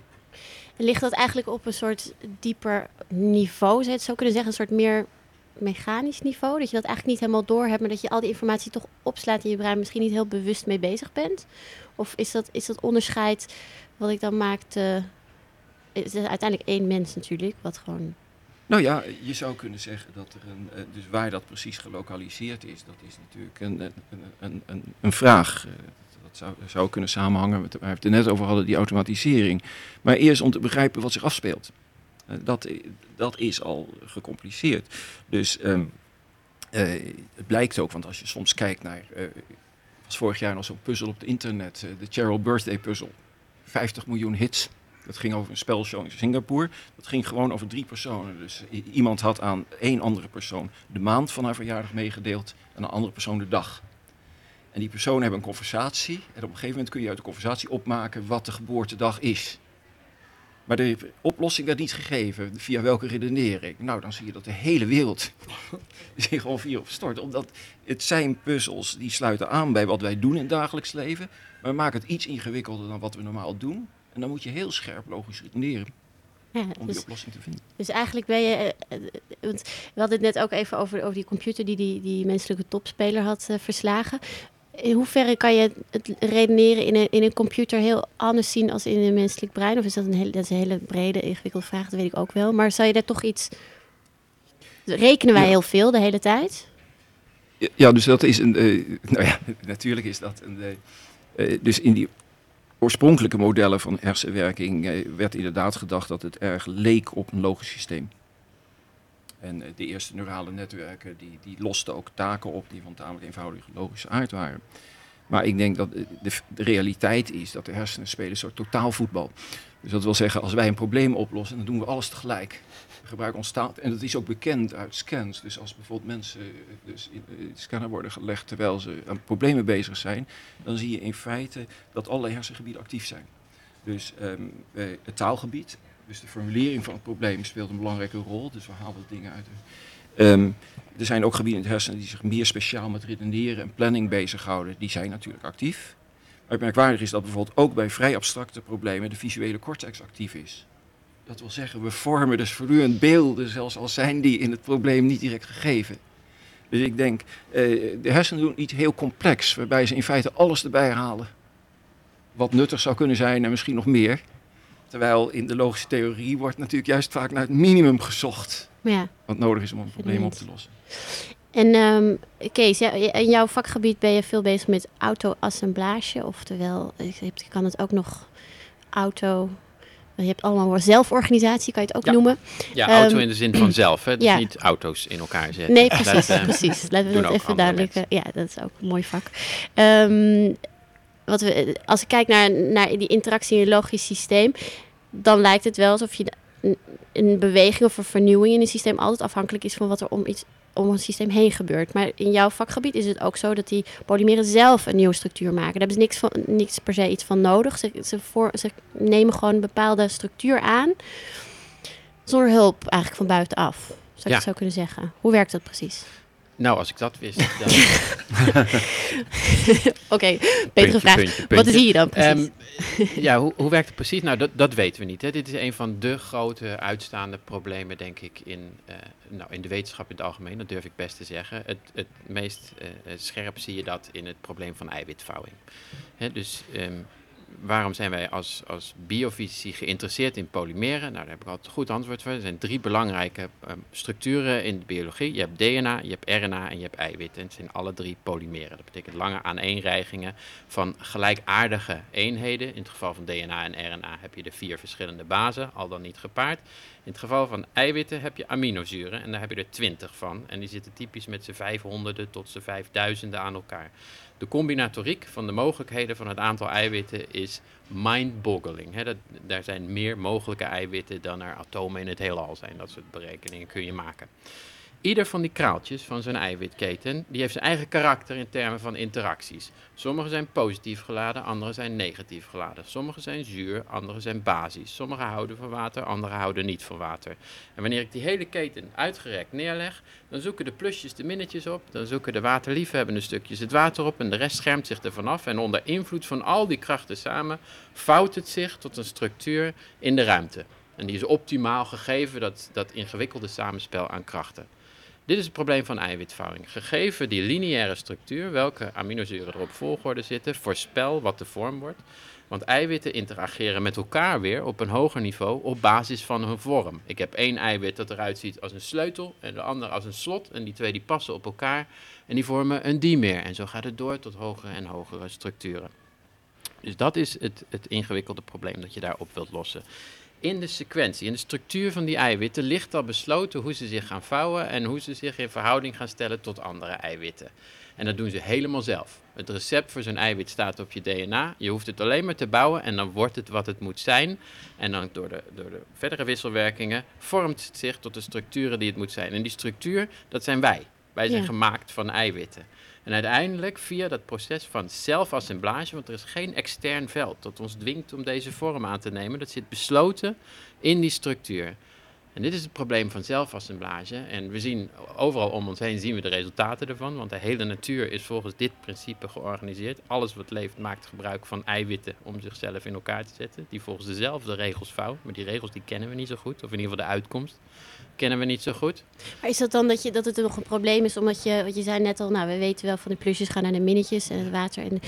B: En ligt dat eigenlijk op een soort dieper niveau, zou het zo kunnen zeggen? Een soort meer mechanisch niveau? Dat je dat eigenlijk niet helemaal door hebt, maar dat je al die informatie toch opslaat in je brein, misschien niet heel bewust mee bezig bent? Of is dat, is dat onderscheid wat ik dan maakte... Het is uiteindelijk één mens natuurlijk, wat gewoon...
C: Nou ja, je zou kunnen zeggen dat er een. eh, Dus waar dat precies gelokaliseerd is, dat is natuurlijk een, een, een, een, vraag. Eh, Dat zou, zou kunnen samenhangen met waar we het er net over hadden, die automatisering. Maar eerst om te begrijpen wat zich afspeelt. Eh, Dat, dat is al gecompliceerd. Dus ehm, eh, het blijkt ook, want als je soms kijkt naar. eh, was vorig jaar nog zo'n puzzel op het internet, de Cheryl Birthday Puzzle. 50 miljoen hits. Dat ging over een spelshow in Singapore. Dat ging gewoon over drie personen. Dus iemand had aan één andere persoon de maand van haar verjaardag meegedeeld en een andere persoon de dag. En die personen hebben een conversatie. En op een gegeven moment kun je uit de conversatie opmaken wat de geboortedag is. Maar de oplossing werd niet gegeven. Via welke redenering? Nou, dan zie je dat de hele wereld *laughs* zich gewoon hierop stort. Omdat het zijn puzzels die sluiten aan bij wat wij doen in het dagelijks leven. Maar we maken het iets ingewikkelder dan wat we normaal doen. En dan moet je heel scherp logisch redeneren
B: Ja,
C: om die
B: dus,
C: oplossing te vinden.
B: dus eigenlijk ben je... eh, eh, want we hadden het net ook even over, over die computer die, die die menselijke topspeler had eh, verslagen. In hoeverre kan je het redeneren in een, in een computer heel anders zien als in een menselijk brein? Of is dat een hele, dat is een hele brede, ingewikkelde vraag, dat weet ik ook wel. Maar zou je daar toch iets... Rekenen wij
C: Ja.
B: heel veel de hele tijd?
C: Ja, dus dat is een. eh, *laughs* nou ja, natuurlijk is dat een. dus in die oorspronkelijke modellen van hersenwerking eh, werd inderdaad gedacht dat het erg leek op een logisch systeem. En eh, de eerste neurale netwerken die, die losten ook taken op die van tamelijk eenvoudige logische aard waren. Maar ik denk dat eh, de, realiteit is dat de hersenen spelen een soort totaalvoetbal. Dus dat wil zeggen, als wij een probleem oplossen, dan doen we alles tegelijk. We gebruiken ons taal. En dat is ook bekend uit scans. Dus als bijvoorbeeld mensen eh, dus in eh, de scanner worden gelegd terwijl ze aan problemen bezig zijn, dan zie je in feite dat alle hersengebieden actief zijn. Dus ehm, eh, het taalgebied, dus de formulering van het probleem speelt een belangrijke rol. Dus we halen dingen uit. Ehm, er zijn ook gebieden in het hersenen die zich meer speciaal met redeneren en planning bezighouden. Die zijn natuurlijk actief. Maar het merkwaardig is dat bijvoorbeeld ook bij vrij abstracte problemen de visuele cortex actief is. Dat wil zeggen, we vormen dus voortdurend beelden, zelfs al zijn die in het probleem niet direct gegeven. Dus ik denk, eh, de hersenen doen iets heel complex, waarbij ze in feite alles erbij halen. Wat nuttig zou kunnen zijn en misschien nog meer. Terwijl in de logische theorie wordt natuurlijk juist vaak naar het minimum gezocht.
B: Maar ja.
C: Wat nodig is om een probleem op te lossen.
B: En ehm, Kees, ja, in jouw vakgebied ben je veel bezig met auto-assemblage. Oftewel, je kan het ook nog auto... Je hebt allemaal zelforganisatie, kan je het ook
F: Ja.
B: noemen.
F: Ja,
B: Ehm,
F: auto in de zin van zelf, hè? *clears throat* Dus
B: ja.
F: niet auto's in elkaar zetten.
B: Nee, precies.
F: eh,
B: precies. Laten we dat even duidelijk... eh, Ja, dat is ook een mooi vak. Ehm, wat we, als ik kijk naar, naar die interactie in een logisch systeem... dan lijkt het wel alsof je een, een beweging of een vernieuwing in een systeem... altijd afhankelijk is van wat er om, iets, om een systeem heen gebeurt. Maar in jouw vakgebied is het ook zo dat die polymeren zelf een nieuwe structuur maken. Daar hebben ze niks, van, niks per se iets van nodig. Ze, ze, voor, ze nemen gewoon een bepaalde structuur aan... zonder hulp eigenlijk van buitenaf. Zou ik
F: Ja.
B: het zo kunnen zeggen? Hoe werkt dat precies?
F: Nou, als ik dat wist, dan... *laughs*
B: Oké, betere
F: Puntje,
B: vraag.
F: puntje,
B: Wat zie je dan precies?
F: Ehm, ja, hoe, hoe werkt het precies? Nou, dat, dat weten we niet. Hè. Dit is een van de grote uitstaande problemen, denk ik, in, eh, nou, in de wetenschap in het algemeen. Dat durf ik best te zeggen. Het, het meest eh, scherp zie je dat in het probleem van eiwitvouwing. Hè, dus ehm, waarom zijn wij als, als biofysici geïnteresseerd in polymeren? Nou, daar heb ik altijd een goed antwoord voor. Er zijn drie belangrijke ehm, structuren in de biologie. Je hebt DNA, je hebt RNA en je hebt eiwitten. En het zijn alle drie polymeren. Dat betekent lange aaneenreigingen van gelijkaardige eenheden. In het geval van DNA en RNA heb je de vier verschillende bazen, al dan niet gepaard. In het geval van eiwitten heb je aminozuren en daar heb je er twintig van. En die zitten typisch met z'n vijfhonderden tot z'n vijfduizenden aan elkaar. De combinatoriek van de mogelijkheden van het aantal eiwitten is mind-boggling. Hè, dat, daar zijn meer mogelijke eiwitten dan er atomen in het heelal zijn. Dat soort berekeningen kun je maken. Ieder van die kraaltjes van zo'n eiwitketen, die heeft zijn eigen karakter in termen van interacties. Sommige zijn positief geladen, andere zijn negatief geladen. Sommige zijn zuur, andere zijn basisch. Sommige houden van water, andere houden niet van water. En wanneer ik die hele keten uitgerekt neerleg, dan zoeken de plusjes de minnetjes op, dan zoeken de waterliefhebbende stukjes het water op en de rest schermt zich ervan af. En onder invloed van al die krachten samen vouwt het zich tot een structuur in de ruimte. En die is optimaal gegeven dat, dat ingewikkelde samenspel aan krachten. Dit is het probleem van eiwitvouwing. Gegeven die lineaire structuur, welke aminozuren er op volgorde zitten, voorspel wat de vorm wordt. Want eiwitten interageren met elkaar weer op een hoger niveau op basis van hun vorm. Ik heb één eiwit dat eruit ziet als een sleutel en de ander als een slot. En die twee die passen op elkaar en die vormen een dimer. En zo gaat het door tot hogere en hogere structuren. Dus dat is het, het ingewikkelde probleem dat je daarop wilt lossen. In de sequentie, in de structuur van die eiwitten, ligt al besloten hoe ze zich gaan vouwen en hoe ze zich in verhouding gaan stellen tot andere eiwitten. En dat doen ze helemaal zelf. Het recept voor zo'n eiwit staat op je DNA. Je hoeft het alleen maar te bouwen en dan wordt het wat het moet zijn. En dan door de, door de verdere wisselwerkingen vormt het zich tot de structuren die het moet zijn. En die structuur, dat zijn wij. Wij zijn
B: Ja.
F: gemaakt van eiwitten. En uiteindelijk via dat proces van zelfassemblage, want er is geen extern veld dat ons dwingt om deze vorm aan te nemen, dat zit besloten in die structuur. En dit is het probleem van zelfassemblage. En we zien overal om ons heen zien we de resultaten ervan, want de hele natuur is volgens dit principe georganiseerd. Alles wat leeft maakt gebruik van eiwitten om zichzelf in elkaar te zetten, die volgens dezelfde regels vouwen. Maar die regels die kennen we niet zo goed, of in ieder geval de uitkomst kennen we niet zo goed.
B: Maar is dat dan dat, je, dat het nog een probleem is, omdat je, wat je zei net al, nou, we weten wel van de plusjes gaan naar de minnetjes en het water. En,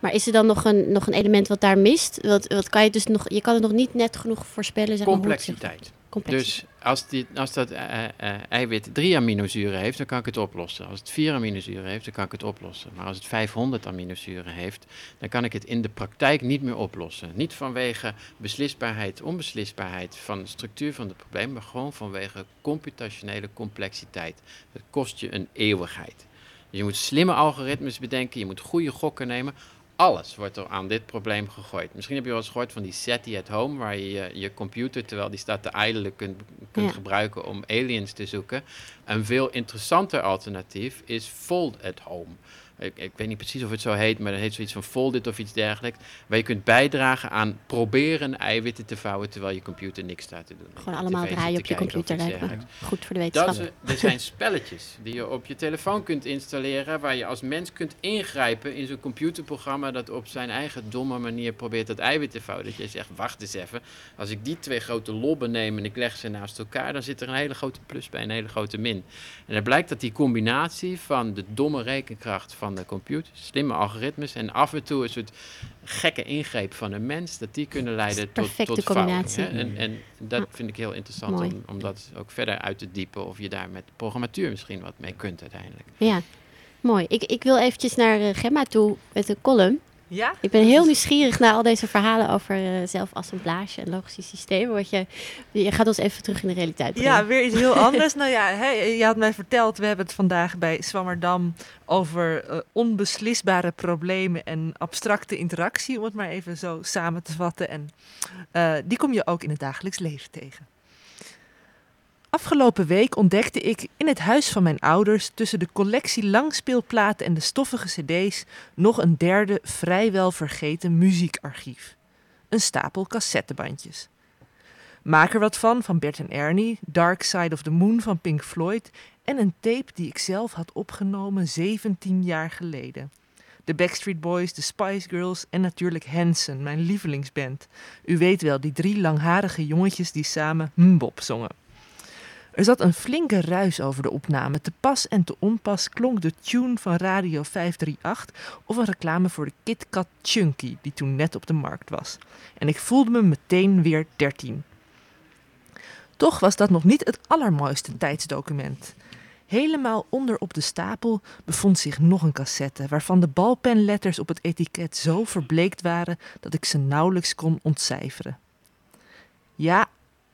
B: maar is er dan nog een, nog een element wat daar mist? Wat, wat kan je dus nog, je kan het nog niet net genoeg voorspellen. Zeg maar,
F: Complexiteit. Dus als, die, als dat eh, eh, eiwit drie aminozuren heeft, dan kan ik het oplossen. Als het vier aminozuren heeft, dan kan ik het oplossen. Maar als het 500 aminozuren heeft, dan kan ik het in de praktijk niet meer oplossen. Niet vanwege beslisbaarheid, onbeslisbaarheid van de structuur van het probleem, maar gewoon vanwege computationele complexiteit. Dat kost je een eeuwigheid. Dus je moet slimme algoritmes bedenken, je moet goede gokken nemen. Alles wordt er aan dit probleem gegooid. Misschien heb je wel eens gehoord van die SETI at home, waar je je, je computer, terwijl die staat te idelen, kunt, kunt
B: Ja.
F: gebruiken om aliens te zoeken. Een veel interessanter alternatief is Fold at home. Ik, ik weet niet precies of het zo heet, maar dat heet zoiets van Foldit of iets dergelijks. Waar je kunt bijdragen aan proberen eiwitten te vouwen terwijl je computer niks staat te doen.
B: Gewoon allemaal draaien op je computer, lijkt me. Goed voor de wetenschap.
F: er zijn spelletjes die je op je telefoon kunt installeren, waar je als mens kunt ingrijpen in zo'n computerprogramma dat op zijn eigen domme manier probeert dat eiwit te vouwen. Dat je zegt, wacht eens even, als ik die twee grote lobben neem en ik leg ze naast elkaar, dan zit er een hele grote plus bij, een hele grote min. En het blijkt dat die combinatie van de domme rekenkracht van de computer, slimme algoritmes en af en toe een soort gekke ingreep van een mens, dat die kunnen leiden tot, tot hè. En, en dat vind ik heel interessant
B: Mooi.
F: om, om dat ook verder uit te diepen of je daar met programmatuur misschien wat mee kunt uiteindelijk.
B: Ja, mooi. Ik, ik wil eventjes naar eh, Gemma toe met een column.
E: Ja?
B: Ik ben heel nieuwsgierig naar al deze verhalen over eh, zelfassemblage en logische systemen. Wat je, je gaat ons even terug in de realiteit brengen.
E: Ja, weer iets heel *laughs* anders. nou ja, hè, je had mij verteld, we hebben het vandaag bij Swammerdam over eh, onbeslisbare problemen en abstracte interactie, om het maar even zo samen te vatten. En eh, die kom je ook in het dagelijks leven tegen. Afgelopen week ontdekte ik in het huis van mijn ouders tussen de collectie langspeelplaten en de stoffige cd's nog een derde vrijwel vergeten muziekarchief. Een stapel cassettebandjes. Maak er wat van van Bert en Ernie, Dark Side of the Moon van Pink Floyd En een tape die ik zelf had opgenomen 17 jaar geleden. De Backstreet Boys, de Spice Girls en natuurlijk Hanson, mijn lievelingsband. U weet wel, die drie langharige jongetjes die samen Mbop zongen. Er zat een flinke ruis over de opname. Te pas en te onpas klonk de tune van Radio 538 of een reclame voor de KitKat Chunky, die toen net op de markt was. En ik voelde me meteen weer 13. Toch was dat nog niet het allermooiste tijdsdocument. Helemaal onder op de stapel bevond zich nog een cassette, waarvan de balpenletters op het etiket zo verbleekt waren dat ik ze nauwelijks kon ontcijferen. Ja,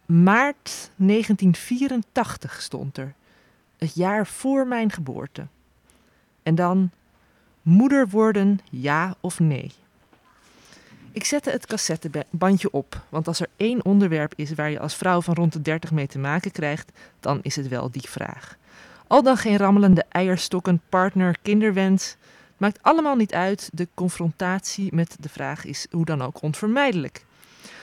E: maart 1984 stond er, het jaar voor mijn geboorte. En dan moeder worden, ja of nee. Ik zette het cassettebandje op, want als er één onderwerp is waar je als vrouw van rond de 30 mee te maken krijgt, dan is het wel die vraag. Al dan geen rammelende eierstokken, partner, kinderwens. Maakt allemaal niet uit. De confrontatie met de vraag is hoe dan ook onvermijdelijk.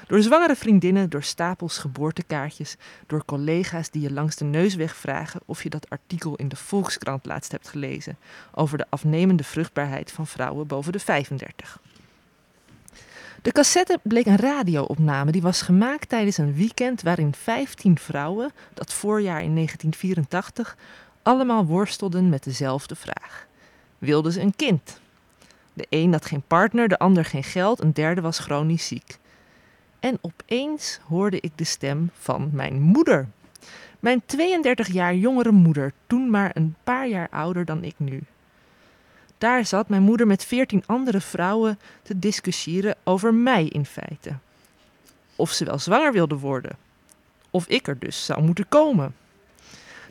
E: Door zwangere vriendinnen, door stapels geboortekaartjes, door collega's die je langs de neus wegvragen of je dat artikel in de Volkskrant laatst hebt gelezen over de afnemende vruchtbaarheid van vrouwen boven de 35. De cassette bleek een radioopname die was gemaakt tijdens een weekend waarin 15 vrouwen, dat voorjaar in 1984, allemaal worstelden met dezelfde vraag. Wilden ze een kind? De een had geen partner, de ander geen geld, een derde was chronisch ziek. En opeens hoorde ik de stem van mijn moeder. Mijn 32 jaar jongere moeder, toen maar een paar jaar ouder dan ik nu. Daar zat mijn moeder met veertien andere vrouwen te discussiëren over mij in feite. Of ze wel zwanger wilde worden. Of ik er dus zou moeten komen.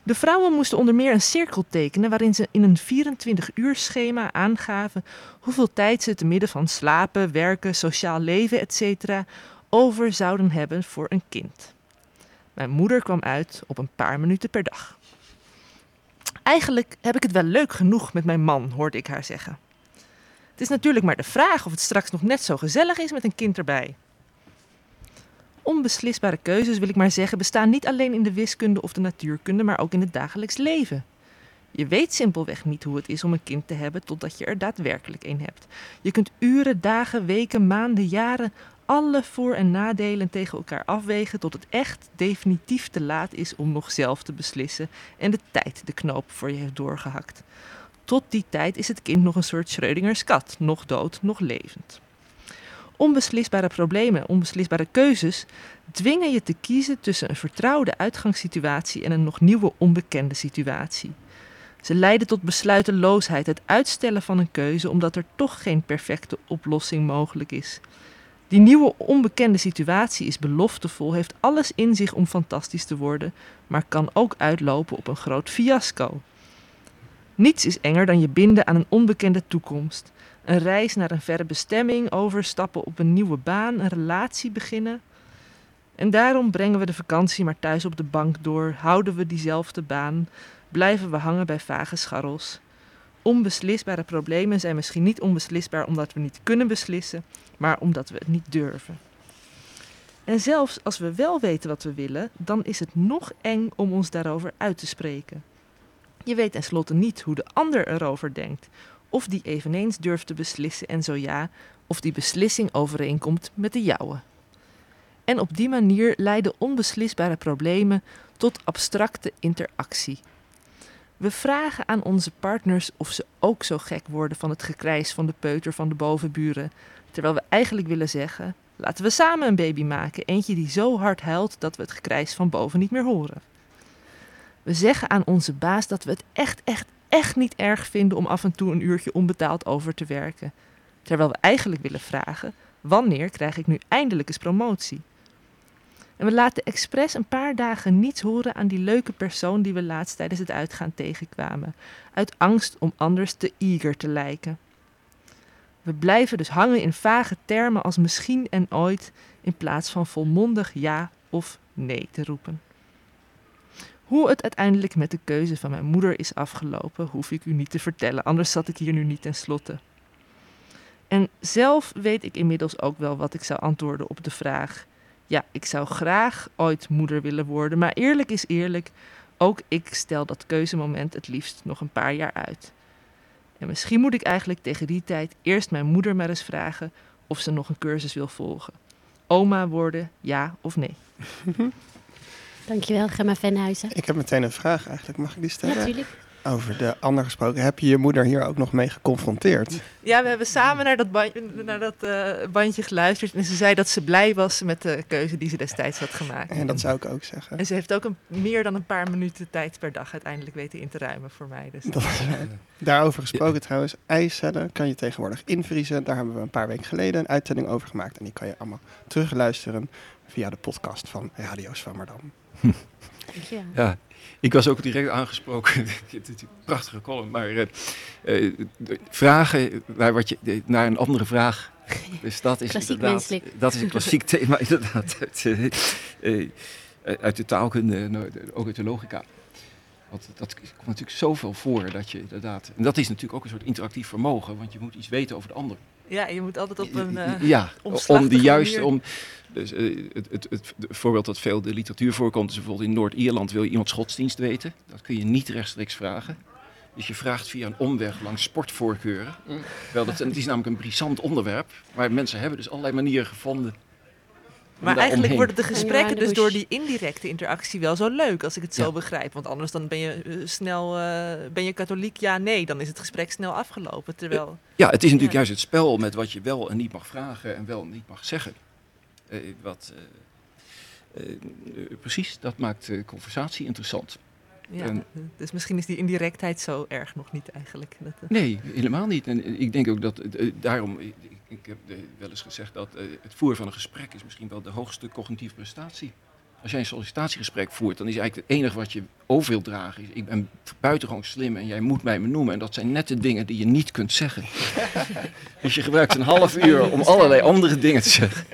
E: De vrouwen moesten onder meer een cirkel tekenen waarin ze in een 24-uur schema aangaven hoeveel tijd ze te midden van slapen, werken, sociaal leven, etc. over zouden hebben voor een kind. Mijn moeder kwam uit op een paar minuten per dag. Eigenlijk heb ik het wel leuk genoeg met mijn man, hoorde ik haar zeggen. Het is natuurlijk maar de vraag of het straks nog net zo gezellig is met een kind erbij. Onbeslisbare keuzes, wil ik maar zeggen, bestaan niet alleen in de wiskunde of de natuurkunde, maar ook in het dagelijks leven. Je weet simpelweg niet hoe het is om een kind te hebben totdat je er daadwerkelijk een hebt. Je kunt uren, dagen, weken, maanden, jaren alle voor- en nadelen tegen elkaar afwegen tot het echt definitief te laat is om nog zelf te beslissen en de tijd de knoop voor je heeft doorgehakt. Tot die tijd is het kind nog een soort Schrödingers kat, nog dood, nog levend. Onbeslisbare problemen, onbeslisbare keuzes dwingen je te kiezen tussen een vertrouwde uitgangssituatie en een nog nieuwe onbekende situatie. Ze leiden tot besluiteloosheid, het uitstellen van een keuze omdat er toch geen perfecte oplossing mogelijk is. Die nieuwe onbekende situatie is beloftevol, heeft alles in zich om fantastisch te worden, maar kan ook uitlopen op een groot fiasco. Niets is enger dan je binden aan een onbekende toekomst. Een reis naar een verre bestemming, overstappen op een nieuwe baan, een relatie beginnen. En daarom brengen we de vakantie maar thuis op de bank door, houden we diezelfde baan, blijven we hangen bij vage scharrels. Onbeslisbare problemen zijn misschien niet onbeslisbaar omdat we niet kunnen beslissen, maar omdat we het niet durven. En zelfs als we wel weten wat we willen, dan is het nog eng om ons daarover uit te spreken. Je weet tenslotte niet hoe de ander erover denkt, of die eveneens durft te beslissen en zo ja, of die beslissing overeenkomt met de jouwe. En op die manier leiden onbeslisbare problemen tot abstracte interactie. We vragen aan onze partners of ze ook zo gek worden van het gekrijs van de peuter van de bovenburen, terwijl we eigenlijk willen zeggen: laten we samen een baby maken, eentje die zo hard huilt dat we het gekrijs van boven niet meer horen. We zeggen aan onze baas dat we het echt, echt, echt niet erg vinden om af en toe een uurtje onbetaald over te werken, terwijl we eigenlijk willen vragen: wanneer krijg ik nu eindelijk eens promotie? En we laten expres een paar dagen niets horen aan die leuke persoon die we laatst tijdens het uitgaan tegenkwamen, uit angst om anders te eager te lijken. We blijven dus hangen in vage termen als misschien en ooit, in plaats van volmondig ja of nee te roepen. Hoe het uiteindelijk met de keuze van mijn moeder is afgelopen, hoef ik u niet te vertellen, anders zat ik hier nu niet ten slotte. En zelf weet ik inmiddels ook wel wat ik zou antwoorden op de vraag: ja, ik zou graag ooit moeder willen worden, maar eerlijk is eerlijk, Ook ik stel dat keuzemoment het liefst nog een paar jaar uit. En misschien moet ik eigenlijk tegen die tijd eerst mijn moeder maar eens vragen of ze nog een cursus wil volgen. Oma worden, ja of nee? *laughs*
B: Dankjewel, Gemma Venhuizen.
D: Ik heb meteen een vraag eigenlijk. Mag ik die stellen?
B: Natuurlijk.
D: Over de ander gesproken. Heb je je moeder hier ook nog mee geconfronteerd?
E: Ja, we hebben samen naar dat, bandje, naar dat eh, bandje geluisterd. En ze zei dat ze blij was met de keuze die ze destijds had gemaakt.
D: En dat zou ik ook zeggen.
E: En ze heeft ook een, meer dan een paar minuten tijd per dag uiteindelijk weten in te ruimen voor mij. Dus
D: Dat is waar. Daarover gesproken trouwens, ijscellen kan je tegenwoordig invriezen. Daar hebben we een paar weken geleden een uitzending over gemaakt. En die kan je allemaal terugluisteren via de podcast van Radio Zwammerdam.
B: Dankjewel.
C: Ja, ik was ook direct aangesproken. *laughs* Prachtige column, maar eh, eh, vragen waar wat je, de- naar een andere vraag. Dus dat is
B: Klassiek menselijk.
C: dat is een klassiek *laughs* thema inderdaad uit, eh, eh, uit de taalkunde, nou, ook uit de logica. Want dat komt natuurlijk zoveel voor dat je inderdaad, en dat is natuurlijk ook een soort interactief vermogen, want je moet iets weten over de ander.
E: Ja, je moet altijd op een... eh,
C: ja, om die juiste, om, dus, eh, het, het, het, het voorbeeld dat veel in de literatuur voorkomt is bijvoorbeeld in Noord-Ierland wil je iemands godsdienst weten. Dat kun je niet rechtstreeks vragen. Dus je vraagt via een omweg langs sportvoorkeuren. Wel, dat, en het is namelijk een brisant onderwerp, maar mensen hebben dus allerlei manieren gevonden.
E: Maar eigenlijk
C: omheen.
E: worden de gesprekken dus door die indirecte interactie wel zo leuk, als ik het zo
C: Ja.
E: begrijp. Want anders dan ben je eh, snel, eh, ben je katholiek? Ja, nee. Dan is het gesprek snel afgelopen. Terwijl,
C: Ja, het is natuurlijk
E: Ja.
C: juist het spel met wat je wel en niet mag vragen en wel en niet mag zeggen. Eh, wat, eh, eh, eh, precies, dat maakt eh, conversatie interessant.
E: Ja,
C: En-
E: dus misschien is die indirectheid zo erg nog niet eigenlijk. Dat, eh,
C: Nee, helemaal niet. En ik denk ook dat, eh, daarom, ik, ik heb eh, wel eens gezegd dat eh, het voeren van een gesprek is misschien wel de hoogste cognitieve prestatie. Als jij een sollicitatiegesprek voert, dan is eigenlijk het enige wat je over wilt dragen. Is, ik ben buitengewoon slim en jij moet mij benoemen. En dat zijn net de dingen die je niet kunt zeggen. *laughs* dus je gebruikt een half uur om allerlei andere dingen te zeggen.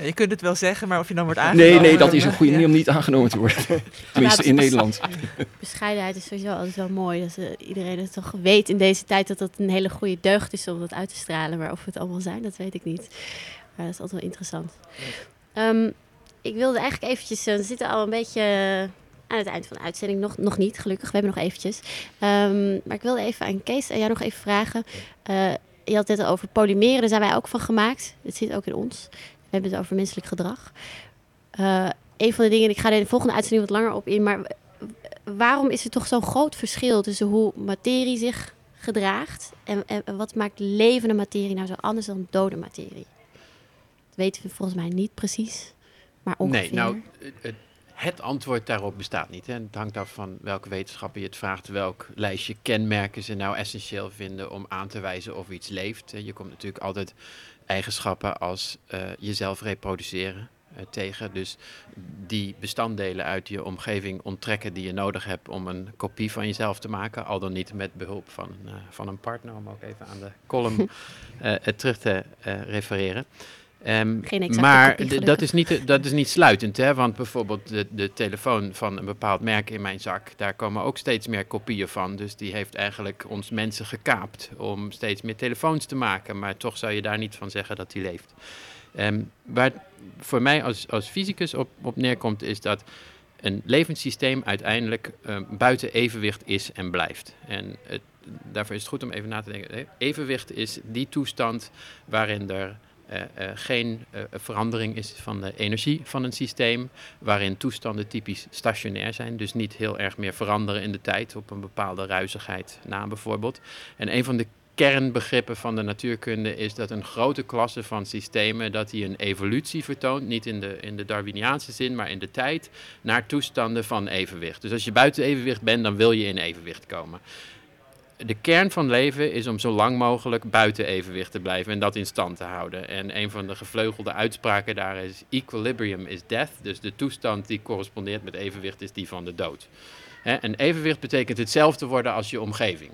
E: Ja, je kunt het wel zeggen, maar of je dan wordt aangenomen...
C: Nee, nee, dat is een
E: eh,
C: goede
E: ja.
C: manier om niet aangenomen te worden. *laughs* Tenminste in Nederland. *laughs*
B: Bescheidenheid is sowieso altijd wel mooi. Dat eh, iedereen het toch weet in deze tijd dat dat een hele goede deugd is om dat uit te stralen. Maar of we het allemaal zijn, dat weet ik niet. Maar dat is altijd wel interessant. Ehm, ik wilde eigenlijk eventjes, eh, we zitten al een beetje aan het eind van de uitzending. Nog, nog niet, gelukkig. We hebben nog eventjes. Ehm, maar ik wilde even aan Kees en jou nog even vragen. Eh, je had het net al over polymeren, daar zijn wij ook van gemaakt. Het zit ook in ons. We hebben het over menselijk gedrag. Eh, een van de dingen, ik ga er in de volgende uitzending wat langer op in, maar waarom is er toch zo'n groot verschil tussen hoe materie zich gedraagt en, en, wat maakt levende materie nou zo anders dan dode materie? Dat weten we volgens mij niet precies, maar ongeveer.
F: Nee, nou, het- het, antwoord daarop bestaat niet. Hè. Het hangt af van welke wetenschapper je het vraagt, welk lijstje kenmerken ze nou essentieel vinden om aan te wijzen of iets leeft. Je komt natuurlijk altijd eigenschappen als eh, jezelf reproduceren eh, tegen. Dus die bestanddelen uit je omgeving onttrekken die je nodig hebt om een kopie van jezelf te maken. Al dan niet met behulp van, eh, van een partner, om ook even aan de column *laughs* het terug te refereren. Ehm,
B: Geen
F: maar
B: kopie,
F: dat, is niet, dat is niet sluitend, hè? want bijvoorbeeld de, de telefoon van een bepaald merk in mijn zak, daar komen ook steeds meer kopieën van. Dus die heeft eigenlijk ons mensen gekaapt om steeds meer telefoons te maken, maar toch zou je daar niet van zeggen dat die leeft. Ehm, waar voor mij als, als fysicus op, op neerkomt, is dat een levend systeem uiteindelijk ehm, buiten evenwicht is en blijft. En het, daarvoor is het goed om even na te denken. Evenwicht is die toestand waarin er eh, eh, geen eh, verandering is van de energie van een systeem, waarin toestanden typisch stationair zijn, dus niet heel erg meer veranderen in de tijd op een bepaalde ruizigheid na bijvoorbeeld. En een van de kernbegrippen van de natuurkunde is dat een grote klasse van systemen dat die een evolutie vertoont, niet in de, in de Darwiniaanse zin, maar in de tijd, naar toestanden van evenwicht. Dus als je buiten evenwicht bent, dan wil je in evenwicht komen. De kern van leven is om zo lang mogelijk buiten evenwicht te blijven en dat in stand te houden. En een van de gevleugelde uitspraken daar is: equilibrium is death. Dus de toestand die correspondeert met evenwicht is die van de dood. Hè, en evenwicht betekent hetzelfde worden als je omgeving.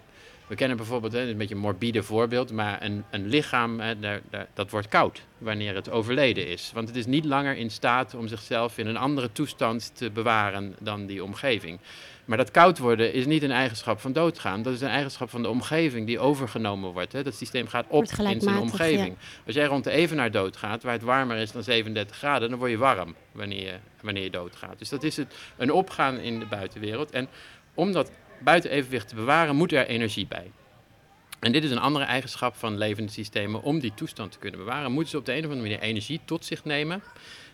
F: We kennen bijvoorbeeld, hè, een beetje een morbide voorbeeld, maar een, een lichaam hè, daar, dat wordt koud wanneer het overleden is. Want het is niet langer in staat om zichzelf in een andere toestand te bewaren dan die omgeving. Maar dat koud worden is niet een eigenschap van doodgaan. Dat is een eigenschap van de omgeving die overgenomen wordt. Hè. Dat systeem gaat op in zijn omgeving. Als jij rond de evenaar doodgaat, waar het warmer is dan 37 graden, dan word je warm wanneer je, wanneer je doodgaat. Dus dat is het, een opgaan in de buitenwereld. En om dat buitenevenwicht te bewaren, moet er energie bij. En dit is een andere eigenschap van levende systemen. Om die toestand te kunnen bewaren, moeten ze op de een of andere manier energie tot zich nemen.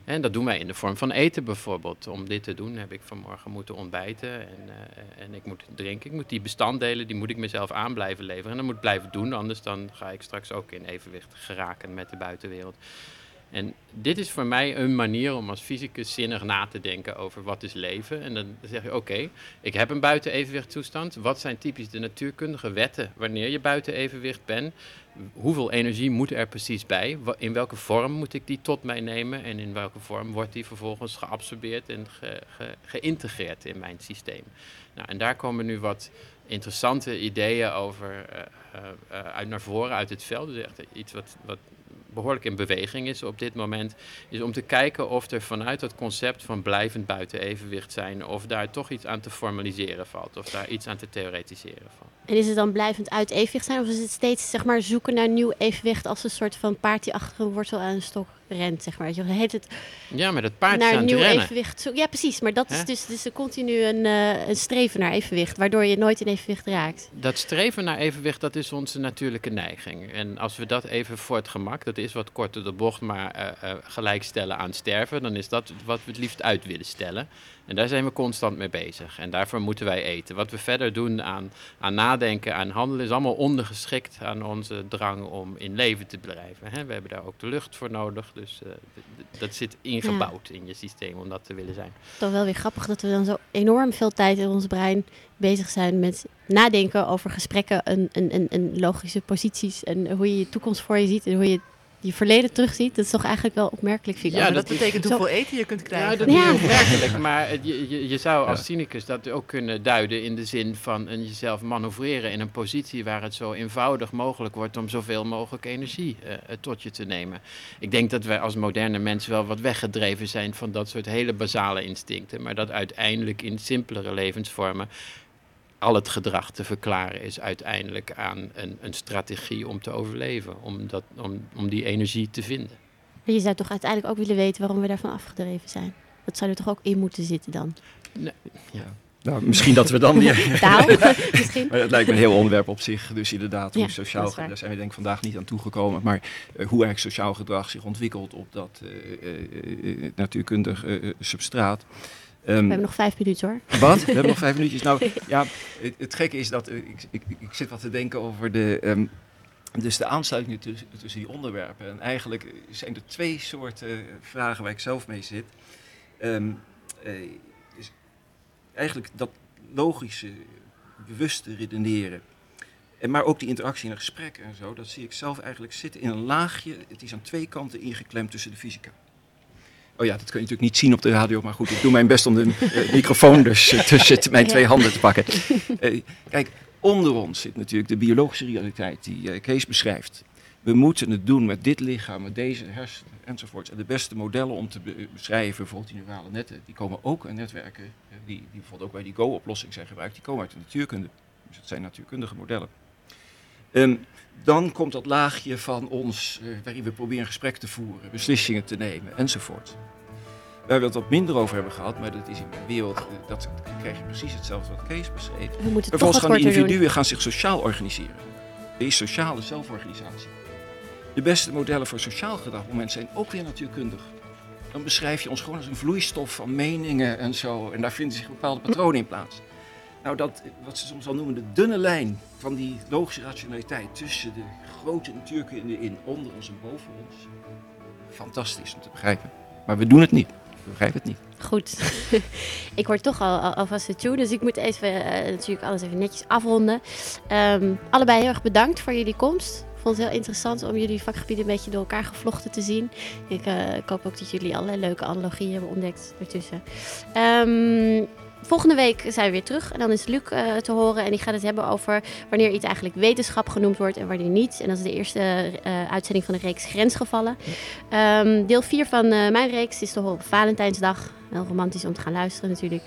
F: En dat doen wij in de vorm van eten bijvoorbeeld. Om dit te doen heb ik vanmorgen moeten ontbijten en, eh, en ik moet drinken. Ik moet die bestanddelen, die moet ik mezelf aan blijven leveren. En dat moet blijven doen, anders dan ga ik straks ook in evenwicht geraken met de buitenwereld. En dit is voor mij een manier om als fysicus zinnig na te denken over wat is leven. En dan zeg je, oké, ik heb een buiten evenwicht toestand. Wat zijn typisch de natuurkundige wetten wanneer je buiten evenwicht bent? Hoeveel energie moet er precies bij? In welke vorm moet ik die tot mij nemen? En in welke vorm wordt die vervolgens geabsorbeerd en ge- ge- geïntegreerd in mijn systeem? Nou, en daar komen nu wat interessante ideeën over eh, eh, eh, uit naar voren uit het veld. Dus echt iets wat, wat behoorlijk in beweging is op dit moment, is om te kijken of er vanuit dat concept van blijvend buiten evenwicht zijn, of daar toch iets aan te formaliseren valt, of daar iets aan te theoretiseren valt.
B: En is het dan blijvend uit evenwicht zijn? Of is het steeds zeg maar, zoeken naar nieuw evenwicht als een soort van paard die achter een wortel aan een stok rent? Zeg maar. Je heet het
F: Ja, maar dat paard is
B: naar
F: aan het
B: nieuw evenwicht zoeken. Ja, precies. Maar dat is dus, dus continu een, eh, een streven naar evenwicht, waardoor je nooit in evenwicht raakt.
F: Dat streven naar evenwicht, dat is onze natuurlijke neiging. En als we dat even voor het gemak, dat is wat korter de bocht, maar eh, eh, gelijkstellen aan sterven, dan is dat wat we het liefst uit willen stellen. En daar zijn we constant mee bezig. En daarvoor moeten wij eten. Wat we verder doen aan, aan nadenken, aan handelen, is allemaal ondergeschikt aan onze drang om in leven te blijven. Hè? We hebben daar ook de lucht voor nodig. Dus eh, dat zit ingebouwd in je systeem om dat te willen zijn.
B: Toch wel weer grappig dat we dan zo enorm veel tijd in ons brein bezig zijn met nadenken over gesprekken en, en, en, en logische posities. En hoe je je toekomst voor je ziet en hoe je je verleden terugziet. Dat is toch eigenlijk wel opmerkelijk, vind ik.
F: Ja,
E: dat betekent
B: Zo-
E: hoeveel eten je kunt krijgen.
F: Ja, dat
B: Ja.
F: is opmerkelijk. Maar je, je, je zou als cynicus dat ook kunnen duiden in de zin van een jezelf manoeuvreren in een positie waar het zo eenvoudig mogelijk wordt om zoveel mogelijk energie eh, tot je te nemen. Ik denk dat wij als moderne mensen wel wat weggedreven zijn van dat soort hele basale instincten. Maar dat uiteindelijk in simpelere levensvormen al het gedrag te verklaren is uiteindelijk aan een, een strategie om te overleven. Om, dat, om, om die energie te vinden.
B: Maar je zou toch uiteindelijk ook willen weten waarom we daarvan afgedreven zijn. Dat zou er toch ook in moeten zitten dan?
C: Nou, misschien dat we dan weer... *laughs*
B: Taal *laughs* misschien?
C: Maar dat lijkt me een heel onderwerp op zich. Dus inderdaad, hoe
B: Ja,
C: sociaal, daar zijn we denk ik vandaag niet aan toegekomen. Maar eh, hoe eigenlijk sociaal gedrag zich ontwikkelt op dat eh, eh, eh, natuurkundig substraat. Ehm,
B: We hebben nog vijf minuten hoor.
C: Wat? We hebben *laughs* nog vijf minuutjes. Nou, *laughs* ja, het, het gekke is dat eh, ik, ik, ik zit wat te denken over de, ehm, dus de aansluitingen tussen, tussen die onderwerpen. En eigenlijk zijn er twee soorten vragen waar ik zelf mee zit. Ehm, eh, is eigenlijk dat logische, bewuste redeneren. En maar ook die interactie in een gesprek en zo, dat zie ik zelf eigenlijk zitten in een laagje. Het is aan twee kanten ingeklemd tussen de fysica. Oh ja, dat kun je natuurlijk niet zien op de radio, maar goed, ik doe mijn best om de eh, microfoon dus *laughs* eh, tussen mijn twee handen te pakken. Eh, kijk, onder ons zit natuurlijk de biologische realiteit die eh, Kees beschrijft. We moeten het doen met dit lichaam, met deze hersenen enzovoorts. En de beste modellen om te be- beschrijven, bijvoorbeeld die neurale netten, die komen ook uit netwerken, die, die bijvoorbeeld ook bij die Go-oplossing zijn gebruikt, die komen uit de natuurkunde. Dus het zijn natuurkundige modellen. Ehm, dan komt dat laagje van ons, eh, waarin we proberen gesprek te voeren, beslissingen te nemen enzovoort. Waar we het wat minder over hebben gehad, maar dat is in mijn wereld, eh, dat krijg je precies hetzelfde wat Kees beschreef.
B: We moeten toch
C: Vervolgens gaan
B: doen.
C: individuen gaan zich sociaal organiseren. Er is sociale zelforganisatie. De beste modellen voor sociaal gedrag op het moment zijn ook weer natuurkundig. Dan beschrijf je ons gewoon als een vloeistof van meningen en zo. En daar vinden zich bepaalde patronen in plaats. Nou, dat, wat ze soms al noemen de dunne lijn van die logische rationaliteit tussen de grote natuurkunde in onder ons en boven ons. Fantastisch om te begrijpen. Maar we doen het niet. We begrijpen het niet.
B: Goed. *laughs* ik word toch al, al, alvast de tune, dus ik moet even eh, natuurlijk alles even netjes afronden. Ehm, allebei heel erg bedankt voor jullie komst. Ik vond het heel interessant om jullie vakgebieden een beetje door elkaar gevlochten te zien. Ik, eh, ik hoop ook dat jullie allerlei leuke analogieën hebben ontdekt ertussen. Ehm, volgende week zijn we weer terug. En dan is Luc eh, te horen. En die gaat het hebben over wanneer iets eigenlijk wetenschap genoemd wordt en wanneer niet. En dat is de eerste eh, uitzending van de reeks Grensgevallen. Ehm, deel 4 van eh, mijn reeks is te horen op Valentijnsdag. Heel romantisch om te gaan luisteren natuurlijk.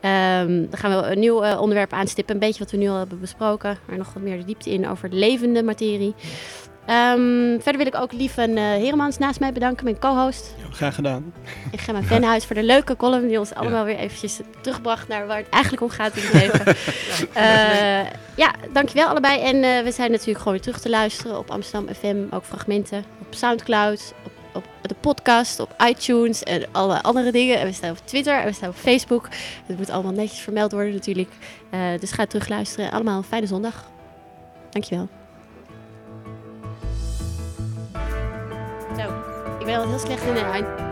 B: Ehm, dan gaan we een nieuw onderwerp aanstippen. Een beetje wat we nu al hebben besproken. Maar nog wat meer de diepte in over de levende materie. Ehm, verder wil ik ook Lief en eh, Heremans naast mij bedanken, mijn co-host.
D: Ja, graag gedaan.
B: En Gemma Venhuis voor de leuke column die ons allemaal weer eventjes terugbracht naar waar het eigenlijk om gaat in het leven. *laughs* Eh, ja, dankjewel allebei. En eh, we zijn natuurlijk gewoon weer terug te luisteren op Amsterdam FM, ook fragmenten, op Soundcloud, op, op de podcast, op iTunes en alle andere dingen. En we staan op Twitter en we staan op Facebook. Het moet allemaal netjes vermeld worden natuurlijk. Dus ga terug luisteren. Allemaal een fijne zondag. Dankjewel. Ik ben al heel slecht in de.